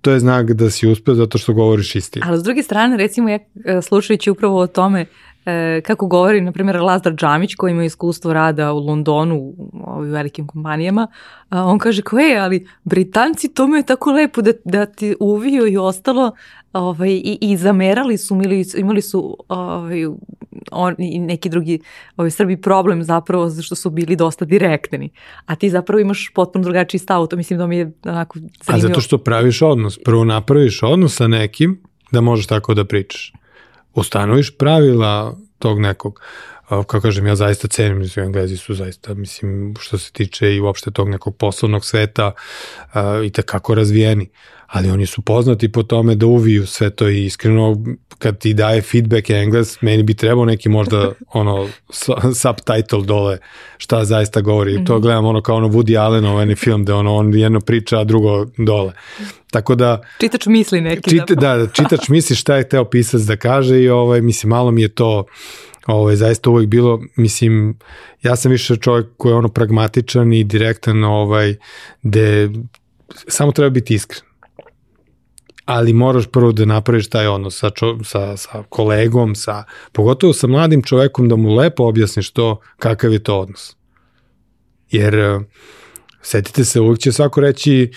to je znak da si uspeo zato što govoriš istinu. Ali s druge strane, recimo, ja e, slušajući upravo o tome e, kako govori, na primjer, Lazdar Džamić koji ima iskustvo rada u Londonu u ovim velikim kompanijama, a on kaže kao, je, ali Britanci to me je tako lepo da, da ti uvio i ostalo ovaj, i, i zamerali su, imali, imali su ovaj, on, i neki drugi ovaj, Srbi problem zapravo zašto su bili dosta direktni. A ti zapravo imaš potpuno drugačiji stav, to mislim da mi je onako zanimljivo. A zato što praviš odnos, prvo napraviš odnos sa nekim da možeš tako da pričaš ustanoviš pravila tog nekog kako kažem, ja zaista cenim, mislim, Englezi su zaista, mislim, što se tiče i uopšte tog nekog poslovnog sveta i tekako razvijeni, ali oni su poznati po tome da uviju sve to i iskreno kad ti daje feedback Engles, meni bi trebao neki možda [LAUGHS] ono subtitle dole šta zaista govori. Mm -hmm. To mhm. gledam ono kao ono Woody Allen ovaj film gde ono on jedno priča, a drugo dole. Tako da... Čitač misli neki. Čita, da, da, čitač misli šta je teo pisac da kaže i ovaj, mislim, malo mi je to ovaj, zaista uvijek bilo, mislim, ja sam više čovjek koji je ono pragmatičan i direktan, ovaj, gde samo treba biti iskren ali moraš prvo da napraviš taj odnos sa, čo, sa, sa kolegom, sa, pogotovo sa mladim čovekom da mu lepo objasniš to kakav je to odnos. Jer eh, setite se, uvijek će svako reći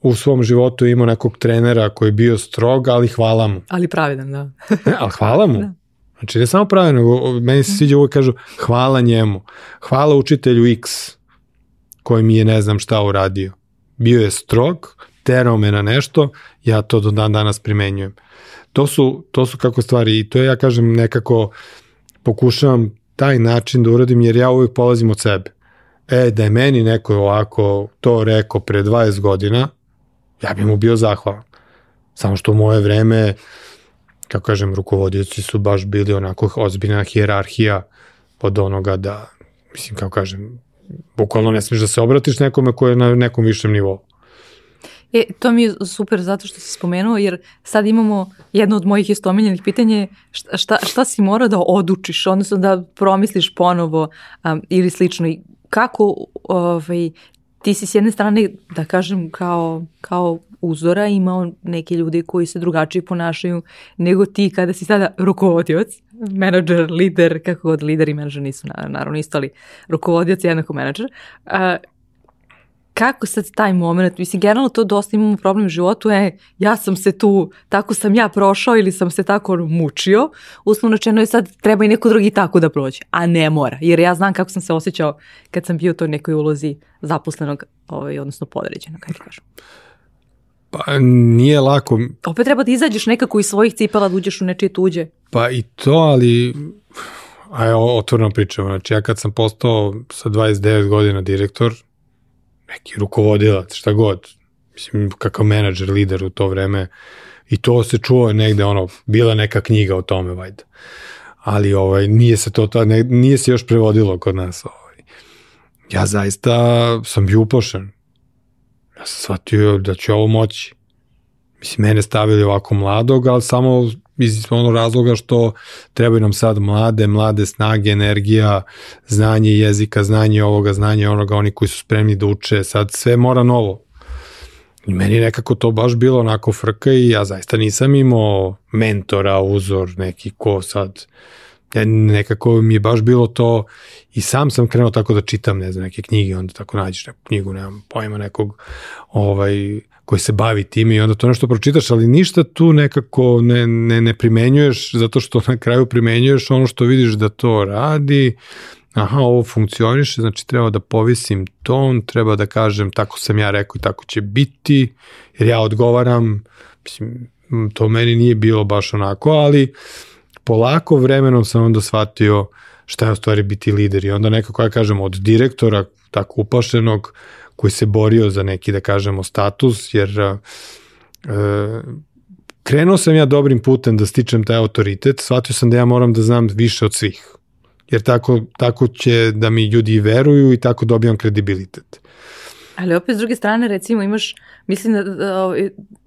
u svom životu imao nekog trenera koji je bio strog, ali hvala mu. Ali pravedan, da. [LAUGHS] ne, ali hvala mu. Da. Znači, ne samo pravedan, nego meni se sviđa uvijek kažu hvala njemu. Hvala učitelju X koji mi je ne znam šta uradio. Bio je strog, terao me na nešto, ja to do dan danas primenjujem. To su, to su kako stvari i to je, ja kažem, nekako pokušavam taj način da uradim jer ja uvijek polazim od sebe. E, da je meni neko ovako to rekao pre 20 godina, ja bi mu bio zahvalan. Samo što moje vreme, kako kažem, rukovodioci su baš bili onako ozbiljna hjerarhija od onoga da, mislim, kako kažem, bukvalno ne smiješ da se obratiš nekome ko je na nekom višem nivou. E, to mi je super zato što si spomenuo, jer sad imamo jedno od mojih istomiljenih pitanja šta, šta, šta si mora da odučiš, odnosno da promisliš ponovo um, ili slično. I kako ovaj, ti si s jedne strane, da kažem, kao, kao uzora imao neke ljudi koji se drugačije ponašaju nego ti kada si sada rukovodioc, menadžer, lider, kako god lider i menadžer nisu naravno isto, ali rukovodioc jednako menadžer. Uh, kako sad taj moment, mislim, generalno to dosta imamo problem u životu, e, ja sam se tu, tako sam ja prošao ili sam se tako mučio, uslovno rečeno je sad treba i neko drugi tako da prođe, a ne mora, jer ja znam kako sam se osjećao kad sam bio u toj nekoj ulozi zaposlenog, ovaj, odnosno podređenog, kako kažem. Pa nije lako. Opet treba da izađeš nekako iz svojih cipela da uđeš u nečije tuđe. Pa i to, ali aj otvorno pričamo. Znači ja kad sam postao sa 29 godina direktor, neki rukovodilac, šta god, mislim, kakav menadžer, lider u to vreme, i to se čuo negde, ono, bila neka knjiga o tome, vajda. Ali, ovaj, nije se to, ta, ne, nije se još prevodilo kod nas, ovaj. Ja zaista sam bio upošen. Ja sam shvatio da ću ovo moći. Mislim, mene stavili ovako mladog, ali samo iz ono razloga što trebaju nam sad mlade, mlade snage, energija, znanje jezika, znanje ovoga, znanje onoga, oni koji su spremni da uče, sad sve mora novo. I meni nekako to baš bilo onako frka i ja zaista nisam imao mentora, uzor, neki ko sad, ja, nekako mi je baš bilo to i sam sam krenuo tako da čitam, ne znam, neke knjige, onda tako nađeš neku knjigu, nemam pojma nekog ovaj, koji se bavi time i onda to nešto pročitaš, ali ništa tu nekako ne, ne, ne primenjuješ zato što na kraju primenjuješ ono što vidiš da to radi, aha, ovo funkcioniše, znači treba da povisim ton, treba da kažem tako sam ja rekao i tako će biti, jer ja odgovaram, mislim, to meni nije bilo baš onako, ali polako vremenom sam onda shvatio šta je u stvari biti lider i onda nekako, ja kažem, od direktora tako upašenog, koji se borio za neki, da kažemo, status, jer e, krenuo sam ja dobrim putem da stičem taj autoritet, shvatio sam da ja moram da znam više od svih. Jer tako, tako će da mi ljudi veruju i tako dobijam kredibilitet. Ali opet s druge strane, recimo imaš, mislim da, da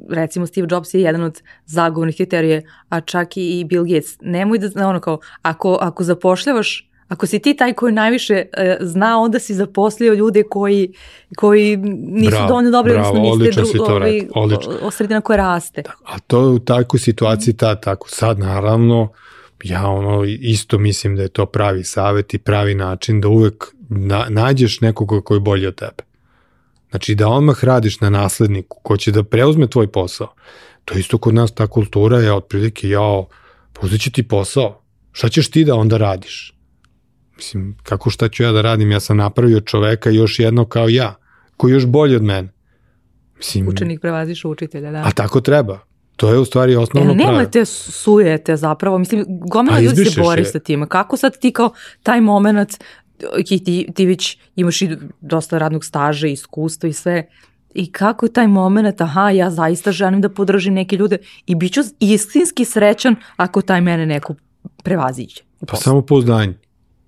recimo Steve Jobs je jedan od zagovornih kriterije, a čak i Bill Gates. Nemoj da, ono kao, ako, ako zapošljavaš Ako si ti taj koji najviše uh, zna, onda si zaposlio ljude koji, koji nisu bravo, dovoljno dobri, bravo, odnosno niste dru, ovaj, o, sredina koja raste. A to u takvoj situaciji, ta, tako sad naravno, ja ono isto mislim da je to pravi savet i pravi način da uvek na, nađeš nekoga koji je bolji od tebe. Znači da odmah radiš na nasledniku ko će da preuzme tvoj posao. To isto kod nas ta kultura je otprilike, jao, pa uzet ti posao. Šta ćeš ti da onda radiš? Mislim, kako šta ću ja da radim? Ja sam napravio čoveka još jedno kao ja, koji je još bolji od mene. Mislim, Učenik prevaziš učitelja, da. A tako treba. To je u stvari osnovno e, pravo. Nemojte sujete zapravo. Mislim, gomila ljudi se bori sa tim. Kako sad ti kao taj moment ti, ti već imaš i dosta radnog staža, iskustva i sve, i kako je taj moment, aha, ja zaista želim da podržim neke ljude i bit ću istinski srećan ako taj mene neko prevaziće. Pa samo pouzdanje.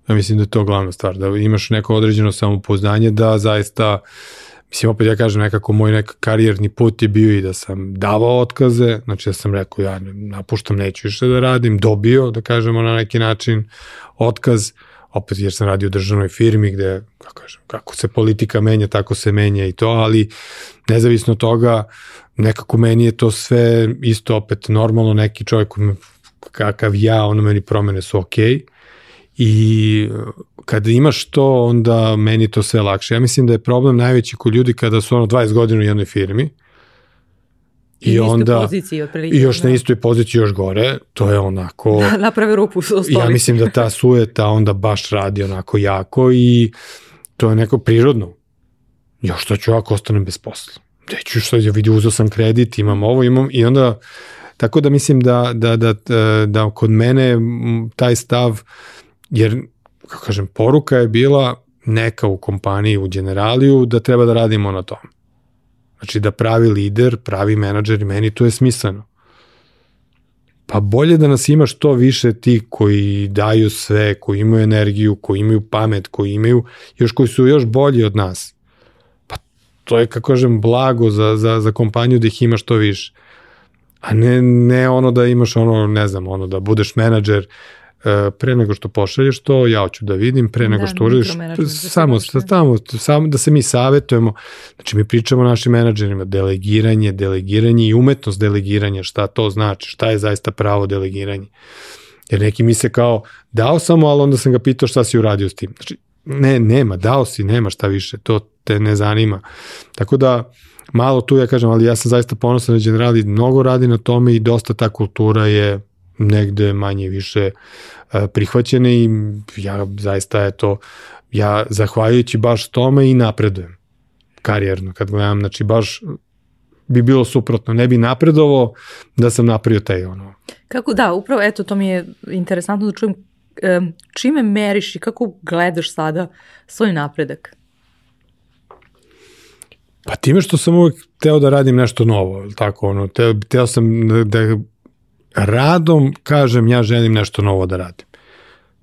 Ja mislim da je to glavna stvar, da imaš neko određeno samopouzdanje da zaista Mislim, opet ja kažem, nekako moj nek karijerni put je bio i da sam davao otkaze, znači da sam rekao ja napuštam, neću više da radim, dobio, da kažemo na neki način, otkaz, opet jer sam radio u državnoj firmi gde, kako kažem, kako se politika menja, tako se menja i to, ali nezavisno toga, nekako meni je to sve isto opet normalno, neki čovjek kakav ja, ono meni promene su okej, okay, I kada imaš to, onda meni to sve lakše. Ja mislim da je problem najveći kod ljudi kada su ono 20 godina u jednoj firmi, I, I onda poziciji, i još na da. istoj poziciji još gore, to je onako... [LAUGHS] Da, naprave rupu u stolici. Ja mislim da ta sujeta onda baš radi onako jako i to je neko prirodno. Još što ću ako ostanem bez posla. Gde ću što, ja vidi, uzao sam kredit, imam ovo, imam i onda, tako da mislim da, da, da, da, da kod mene taj stav jer, kako kažem, poruka je bila neka u kompaniji, u generaliju, da treba da radimo na tom. Znači da pravi lider, pravi menadžer, meni to je smisleno. Pa bolje da nas ima što više ti koji daju sve, koji imaju energiju, koji imaju pamet, koji imaju, još koji su još bolji od nas. Pa to je, kako kažem, blago za, za, za kompaniju da ih ima što više. A ne, ne ono da imaš ono, ne znam, ono da budeš menadžer, pre nego što pošalješ to, ja hoću da vidim, pre nego da, što uradiš, samo, samo, samo da se mi savetujemo, znači mi pričamo našim menadžerima, delegiranje, delegiranje i umetnost delegiranja, šta to znači, šta je zaista pravo delegiranje. Jer neki misle kao, dao sam mu, ali onda sam ga pitao šta si uradio s tim. Znači, ne, nema, dao si, nema šta više, to te ne zanima. Tako da, malo tu ja kažem, ali ja sam zaista ponosan na generali, mnogo radi na tome i dosta ta kultura je negde manje više e, prihvaćene i ja zaista je to, ja zahvaljujući baš tome i napredujem karijerno, kad gledam, znači baš bi bilo suprotno, ne bi napredovao da sam napravio taj ono. Kako da, upravo eto to mi je interesantno da čujem čime meriš i kako gledaš sada svoj napredak? Pa time što sam uvek teo da radim nešto novo, tako ono, teo, teo sam da radom kažem ja želim nešto novo da radim.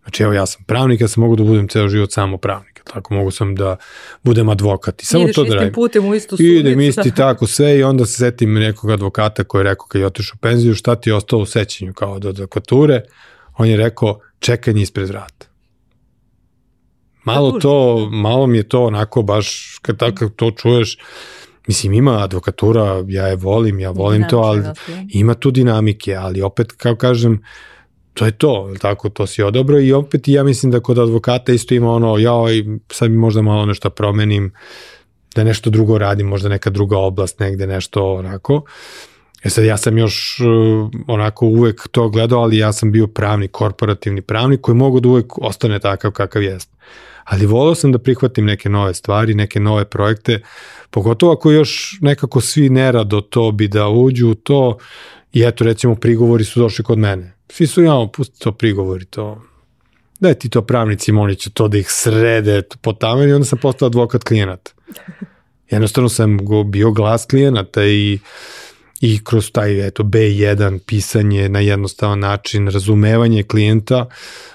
Znači evo ja sam pravnik, ja sam mogu da budem ceo život samo pravnik, tako mogu sam da budem advokat i samo Ideš to da radim. putem u istu sudnicu. Idem isti da. tako sve i onda se setim nekog advokata koji je rekao kad je otišao u penziju šta ti je ostalo u sećanju kao od advokature, on je rekao čekanje ispred vrata. Malo to, malo mi je to onako baš kad tako to čuješ, Mislim, ima advokatura, ja je volim, ja volim Dinamične, to, ali ima tu dinamike, ali opet, kao kažem, to je to, tako, to si odobro i opet ja mislim da kod advokata isto ima ono, ja sad mi možda malo nešto promenim, da nešto drugo radim, možda neka druga oblast negde, nešto onako. E sad ja sam još uh, onako uvek to gledao, ali ja sam bio pravnik, korporativni pravnik koji mogu da uvek ostane takav kakav jest. Ali volao sam da prihvatim neke nove stvari, neke nove projekte, Pogotovo ako još nekako svi nerado to bi da uđu u to i eto recimo prigovori su došli kod mene. Svi su ja, pusti to prigovori, to daj ti to pravnici, oni će to da ih srede po tamo i onda sam postao advokat klijenata. Jednostavno sam bio glas klijenata i i kroz taj eto B1 pisanje na jednostavan način, razumevanje klijenta,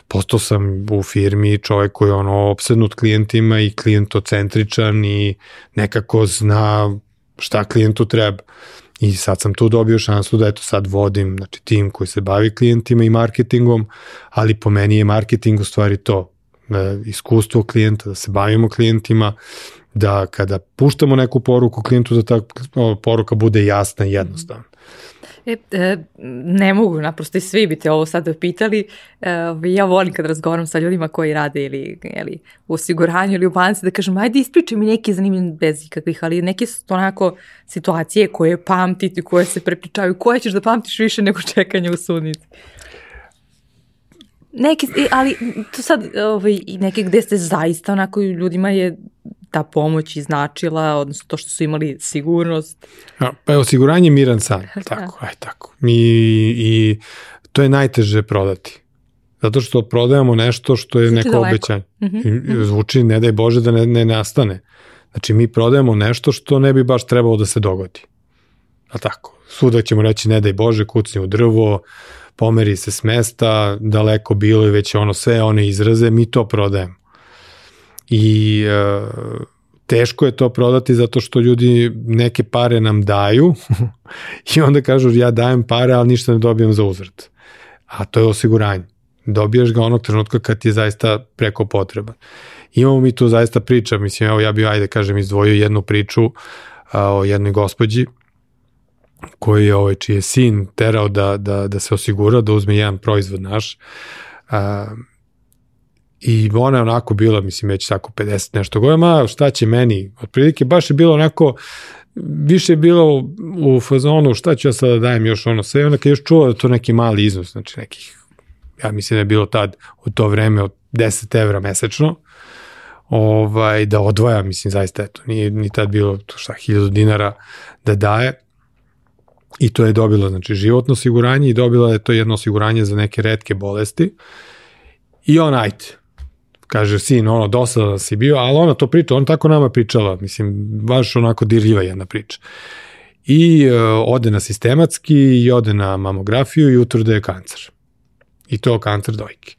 postao sam u firmi čovek koji je ono opsednut klijentima i klijentocentričan i nekako zna šta klijentu treba. I sad sam tu dobio šansu da eto sad vodim znači, tim koji se bavi klijentima i marketingom, ali po meni je marketing u stvari to, e, iskustvo klijenta, da se bavimo klijentima, da kada puštamo neku poruku klijentu da ta poruka bude jasna i jednostavna. E, e, ne mogu, naprosto i svi bi te ovo sad pitali. E, ja volim kad razgovaram sa ljudima koji rade ili, ili u osiguranju ili u banci da kažem, ajde ispričaj mi neki zanimljiv bez ikakvih, ali neke su to onako situacije koje pamtiti, koje se prepričavaju, koje ćeš da pamtiš više nego čekanje u sudnici. Neki, ali to sad, ovaj, neke gde ste zaista onako ljudima je ta pomoć iznačila, odnosno to što su imali sigurnost. Ja, pa je osiguranje miran san, [LAUGHS] tako, aj tako. Mi, I to je najteže prodati. Zato što prodajemo nešto što je Zvuči neko obećanje. Mm -hmm. Zvuči, ne daj Bože, da ne, ne nastane. Znači, mi prodajemo nešto što ne bi baš trebalo da se dogodi. A tako, svuda ćemo reći, ne daj Bože, kucni u drvo, pomeri se s mesta, daleko bilo i već ono sve one izraze, mi to prodajemo i e, teško je to prodati zato što ljudi neke pare nam daju [LAUGHS] i onda kažu ja dajem pare, ali ništa ne dobijam za uzvrt. A to je osiguranje. Dobijaš ga onog trenutka kad ti je zaista preko potreba. Imamo mi tu zaista priča, mislim, evo ja bih, ajde kažem, izdvojio jednu priču a, o jednoj gospođi koji je ovaj, čiji je sin terao da, da, da se osigura, da uzme jedan proizvod naš. A, I ona je onako bila, mislim, već tako 50 nešto godina, šta će meni, otprilike baš je bilo onako, više je bilo u fazonu šta ću ja sada da dajem još ono sve, onda kad još čuo da to neki mali iznos, znači nekih, ja mislim da je bilo tad u to vreme od 10 evra mesečno, ovaj, da odvaja, mislim, zaista, eto, nije ni tad bilo to šta, 1000 dinara da daje, i to je dobila, znači, životno osiguranje i dobila je to jedno osiguranje za neke redke bolesti, i on, ajte, kaže sin, ono, dosadan si bio, ali ona to priča, ona tako nama pričala, mislim, baš onako dirljiva jedna priča. i e, ode na sistematski i ode na mamografiju i utvrde je kancer. I to kancer dojke.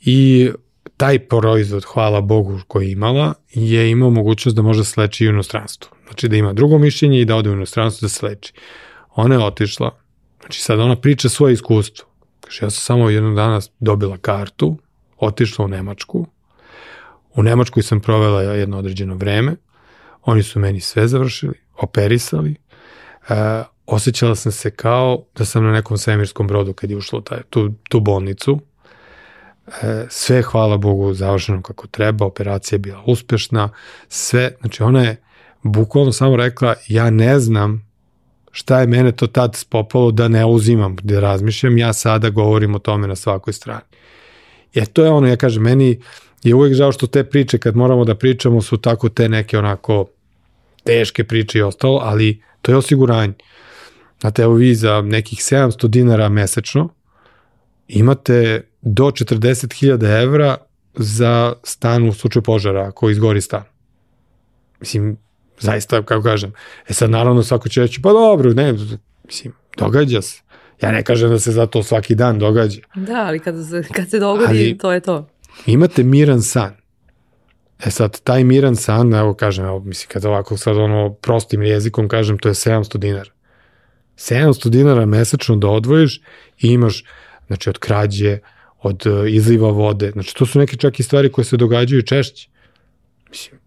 I taj proizvod, hvala Bogu koji je imala, je imao mogućnost da može sleči i u inostranstvu. Znači da ima drugo mišljenje i da ode u inostranstvo da se leči. Ona je otišla, znači sad ona priča svoje iskustvo. Kaže, ja sam samo jednog dana dobila kartu, otišla u Nemačku, u Nemačkoj sam provela jedno određeno vreme, oni su meni sve završili, operisali, e, osjećala sam se kao da sam na nekom svemirskom brodu kad je ušlo taj, tu, tu bolnicu, e, sve, hvala Bogu, završeno kako treba, operacija je bila uspešna, sve, znači ona je bukvalno samo rekla, ja ne znam šta je mene to tad spopalo da ne uzimam, da razmišljam, ja sada govorim o tome na svakoj strani. Jer to je ono, ja kažem, meni je uvek žao što te priče kad moramo da pričamo su tako te neke onako teške priče i ostalo, ali to je osiguranje. Znate, evo vi za nekih 700 dinara mesečno imate do 40.000 evra za stan u slučaju požara ako izgori stan. Mislim, zaista, kako kažem. E sad, naravno, svako će reći, pa dobro, ne, mislim, događa se. Ja ne kažem da se za to svaki dan događa. Da, ali kad se, kad se dogodi, ali, to je to. Imate miran san. E sad, taj miran san, evo kažem, evo, mislim, kad ovako sad ono prostim jezikom kažem, to je 700 dinara. 700 dinara mesečno da odvojiš i imaš, znači, od krađe, od uh, izliva vode, znači, to su neke čak i stvari koje se događaju češće. Mislim,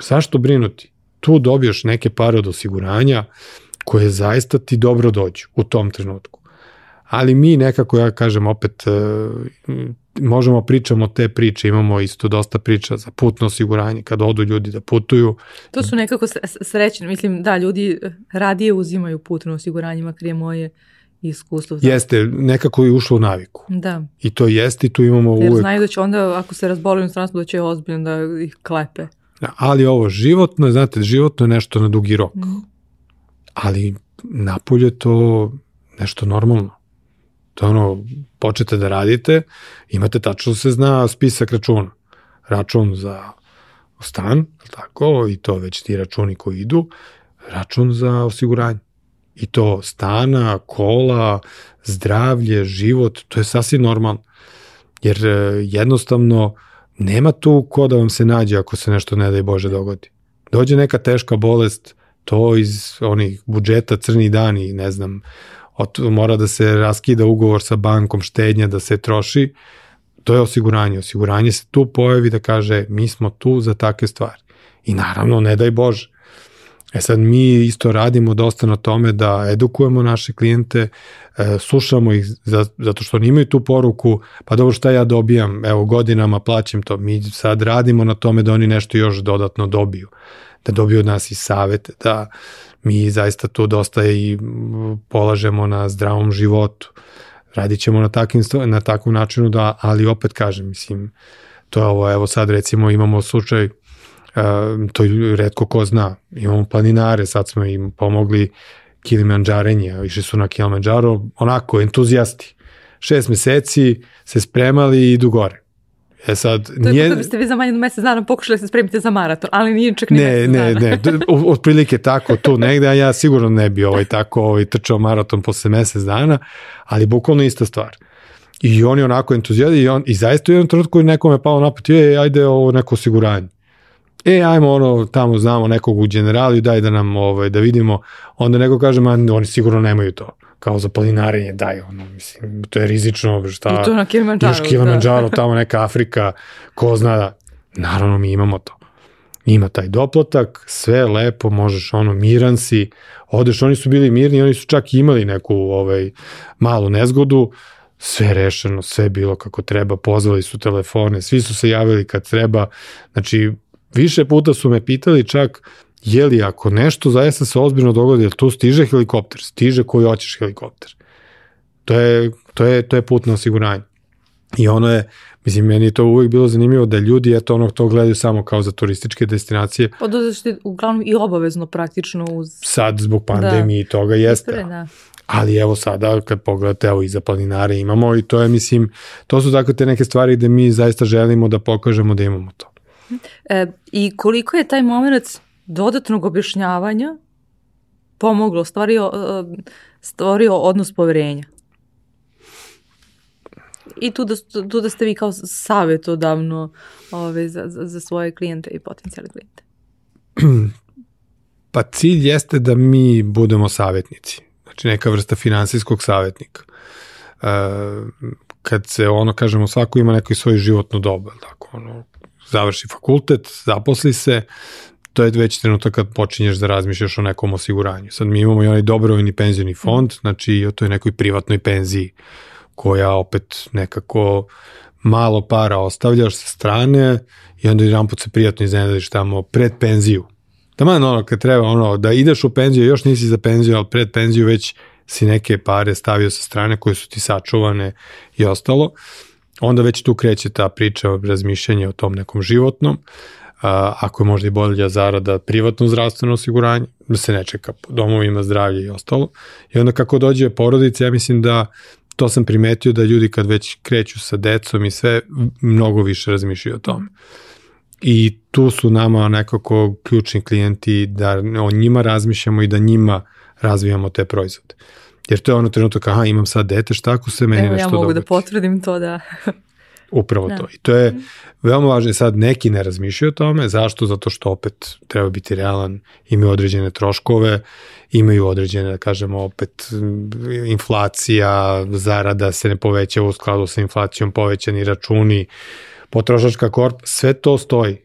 zašto brinuti? Tu dobiješ neke pare od osiguranja koje zaista ti dobro dođu u tom trenutku. Ali mi nekako, ja kažem opet, uh, možemo pričamo te priče, imamo isto dosta priča za putno osiguranje, kad odu ljudi da putuju. To su nekako srećni, mislim, da, ljudi radije uzimaju putno osiguranje, makar je moje iskustvo. Za... Jeste, nekako je ušlo u naviku. Da. I to jeste i tu imamo Jer uvek... znaju da će onda, ako se razboli u stranstvu, da će ozbiljno da ih klepe. Da, ali ovo životno, znate, životno je nešto na dugi rok. Mm. Ali napolje to nešto normalno. To je ono, počete da radite, imate tačno se zna spisak računa. Račun za stan, tako, i to već ti računi koji idu, račun za osiguranje. I to stana, kola, zdravlje, život, to je sasvim normalno. Jer e, jednostavno nema tu ko da vam se nađe ako se nešto ne daj Bože dogodi. Dođe neka teška bolest, to iz onih budžeta crni dani, ne znam, mora da se raskida ugovor sa bankom, štednja da se troši, to je osiguranje. Osiguranje se tu pojavi da kaže mi smo tu za takve stvari. I naravno, ne daj Bože. E sad mi isto radimo dosta na tome da edukujemo naše klijente, e, slušamo ih za, zato što oni imaju tu poruku, pa dobro šta ja dobijam, evo godinama plaćam to, mi sad radimo na tome da oni nešto još dodatno dobiju, da dobiju od nas i savete, da mi zaista tu dosta i polažemo na zdravom životu. Radit ćemo na, takvim, na takvom načinu da, ali opet kažem, mislim, to je ovo, evo sad recimo imamo slučaj, uh, to redko ko zna, imamo planinare, sad smo im pomogli Kilimanđarenje, išli su na Kilimanđaro, onako, entuzijasti. Šest meseci se spremali i idu gore. E sad, to je nije... to da biste vi za manje od mesec dana pokušali da se spremite za maraton, ali nije čak ni ne, ne, dana. ne, [LAUGHS] ne, otprilike tako tu negde, a ja sigurno ne bi ovaj, tako ovaj, trčao maraton posle mesec dana, ali bukvalno ista stvar. I oni onako entuzijadi i, on, i zaista u jednom trenutku nekome palo napad, je, ajde ovo neko osiguranje. E, ajmo ono, tamo znamo nekog u generaliju, daj da nam, ovaj, da vidimo. Onda neko kaže, ma, oni sigurno nemaju to kao za planinarenje, daj, ono, mislim, to je rizično, šta... I to na Kilimanjaro. Još Kilimanjaro, da. tamo neka Afrika, ko zna da... Naravno, mi imamo to. Ima taj doplatak, sve lepo, možeš, ono, miran si, odeš, oni su bili mirni, oni su čak imali neku, ovaj, malu nezgodu, sve rešeno, sve bilo kako treba, pozvali su telefone, svi su se javili kad treba, znači, više puta su me pitali čak, je li ako nešto zaista se ozbiljno dogodi, jel tu stiže helikopter, stiže koji hoćeš helikopter. To je, to je, to je putno osiguranje. I ono je, mislim, meni je to uvijek bilo zanimljivo da ljudi, eto, ono, to gledaju samo kao za turističke destinacije. Pa da uglavnom i obavezno praktično uz... Sad, zbog pandemije da. i toga jeste. Ispre, da. Ali evo sada, kad pogledate, evo i za planinare imamo i to je, mislim, to su tako te neke stvari gde mi zaista želimo da pokažemo da imamo to. E, I koliko je taj moment dodatnog objašnjavanja pomoglo, stvorio, uh, stvorio odnos poverenja? I tu da, tu da ste vi kao savjetodavno ove, za, za, za svoje klijente i potencijalne klijente. Pa cilj jeste da mi budemo savjetnici. Znači neka vrsta finansijskog savjetnika. E, kad se ono, kažemo, svako ima neki svoj životno dobu, tako, ono, završi fakultet, zaposli se, to je već trenutak kad počinješ da razmišljaš o nekom osiguranju. Sad mi imamo i onaj dobrovoljni penzijni fond, znači o toj nekoj privatnoj penziji koja opet nekako malo para ostavljaš sa strane i onda jedan put se prijatno iznenadiš tamo pred penziju. Tamo ono kad treba ono da ideš u penziju, još nisi za penziju, ali pred penziju već si neke pare stavio sa strane koje su ti sačuvane i ostalo, onda već tu kreće ta priča o razmišljanju o tom nekom životnom, a, ako je možda i bolja zarada privatno zdravstveno osiguranje, da se ne čeka po domovima zdravlja i ostalo. I onda kako dođe porodica, ja mislim da to sam primetio da ljudi kad već kreću sa decom i sve, mnogo više razmišljaju o tome. I tu su nama nekako ključni klijenti da o njima razmišljamo i da njima razvijamo te proizvode. Jer to je ono trenutak, aha, imam sad dete, šta ako se meni Evo, nešto ja mogu da potvrdim to da... Upravo da. to. I to je veoma važno. Sad neki ne razmišljaju o tome. Zašto? Zato što opet treba biti realan, imaju određene troškove, imaju određene, da kažemo, opet inflacija, zarada se ne povećava u skladu sa inflacijom, povećani računi, potrošačka korp, sve to stoji.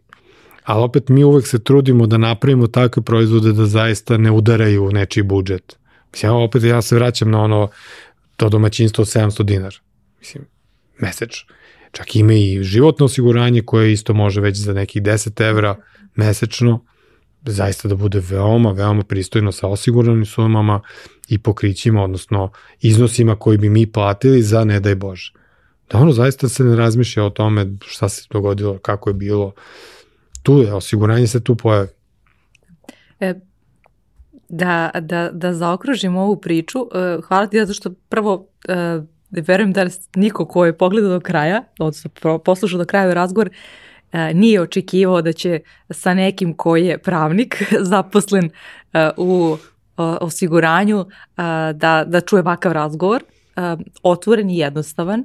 Ali opet mi uvek se trudimo da napravimo takve proizvode da zaista ne udaraju nečiji budžet. Mislim, ja opet ja se vraćam na ono to domaćinstvo od 700 dinara. Mislim, mesečno Čak ima i životno osiguranje koje isto može već za nekih 10 evra mesečno zaista da bude veoma, veoma pristojno sa osiguranim sumama i pokrićima, odnosno iznosima koji bi mi platili za ne daj Bože. Da ono zaista se ne razmišlja o tome šta se dogodilo, kako je bilo. Tu je, osiguranje se tu pojavi. E, da, da, da zaokružimo ovu priču, e, hvala ti zato što prvo e, verujem da niko ko je pogledao do kraja, odnosno poslušao do kraja razgovor, e, nije očekivao da će sa nekim koji je pravnik [LAUGHS] zaposlen e, u osiguranju e, da, da čuje ovakav razgovor, otvoren i jednostavan,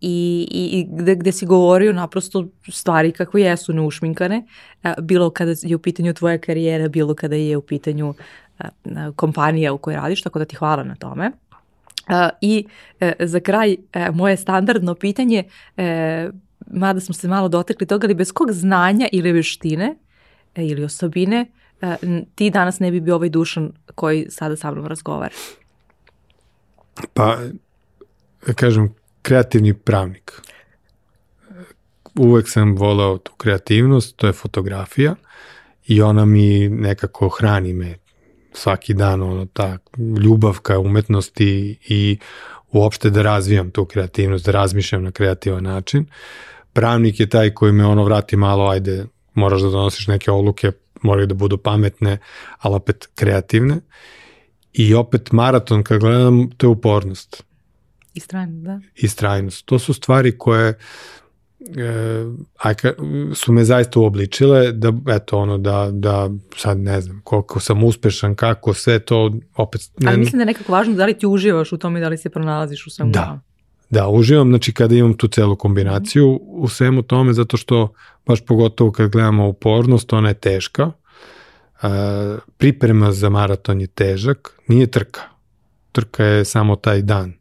i, i gde, gde si govorio naprosto stvari kako jesu neušminkane, bilo kada je u pitanju tvoja karijera, bilo kada je u pitanju kompanija u kojoj radiš, tako da ti hvala na tome. I e, za kraj e, moje standardno pitanje, e, mada smo se malo dotekli toga, ali bez kog znanja ili veštine ili osobine ti danas ne bi bio ovaj dušan koji sada sa mnom razgovara? Pa, kažem, kreativni pravnik. Uvek sam volao tu kreativnost, to je fotografija i ona mi nekako hrani me svaki dan ono, ta ljubav ka umetnosti i uopšte da razvijam tu kreativnost, da razmišljam na kreativan način. Pravnik je taj koji me ono vrati malo, ajde, moraš da donosiš neke odluke, moraju da budu pametne, ali opet kreativne. I opet maraton, kad gledam, to je upornost. I strajnost, da. I strajnost. To su stvari koje e, ajka, su me zaista uobličile da, eto, ono, da, da sad ne znam koliko sam uspešan, kako sve to opet... Ne, Ali mislim da je nekako važno da li ti uživaš u tome i da li se pronalaziš u svemu Da, da, uživam, znači kada imam tu celu kombinaciju mm. u svemu tome, zato što baš pogotovo kad gledamo upornost, ona je teška, e, priprema za maraton je težak, nije trka. Trka je samo taj dan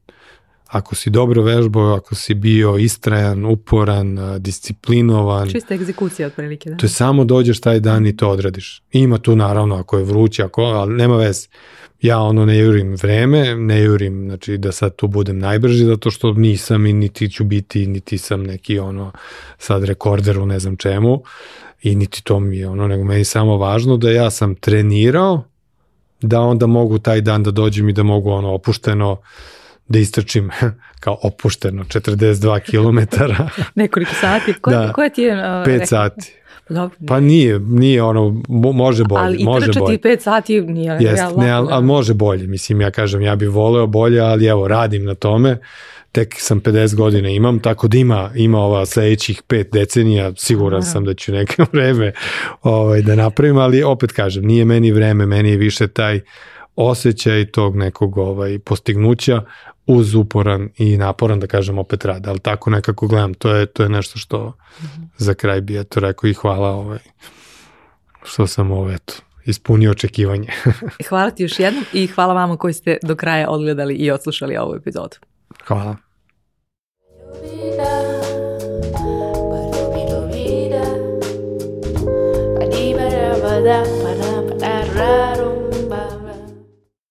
ako si dobro vežbao, ako si bio istrajan, uporan, disciplinovan. Čista egzekucija otprilike. Da. To je samo dođeš taj dan i to odradiš. Ima tu naravno ako je vruće, ako, ali nema veze. Ja ono ne jurim vreme, ne jurim znači da sad tu budem najbrži zato što nisam i niti ću biti, niti sam neki ono sad rekorder u ne znam čemu i niti to mi je ono, nego meni samo važno da ja sam trenirao da onda mogu taj dan da dođem i da mogu ono opušteno da istrčim [LAUGHS] kao opušteno 42 km. [LAUGHS] Nekoliko sati. Ko, da, koje ti je? Uh, 5 rekao? sati. Pa dobro, pa nije, nije ono, može bolje. Ali može bolje. Ali 5 sati nije Jest, realno. Ne, ali, ali može bolje, mislim, ja kažem, ja bih voleo bolje, ali evo, radim na tome, tek sam 50 godina imam, tako da ima, ima ova sledećih pet decenija, siguran sam da ću neke [LAUGHS] vreme ovaj, da napravim, ali opet kažem, nije meni vreme, meni je više taj osjećaj tog nekog ovaj, postignuća uz uporan i naporan, da kažem, opet rade, ali tako nekako gledam, to je, to je nešto što mm -hmm. za kraj bi eto rekao i hvala ovaj, što sam ovaj, eto, ispunio očekivanje. [LAUGHS] hvala ti još jednom i hvala vama koji ste do kraja odgledali i odslušali ovu epizodu. Hvala. Da,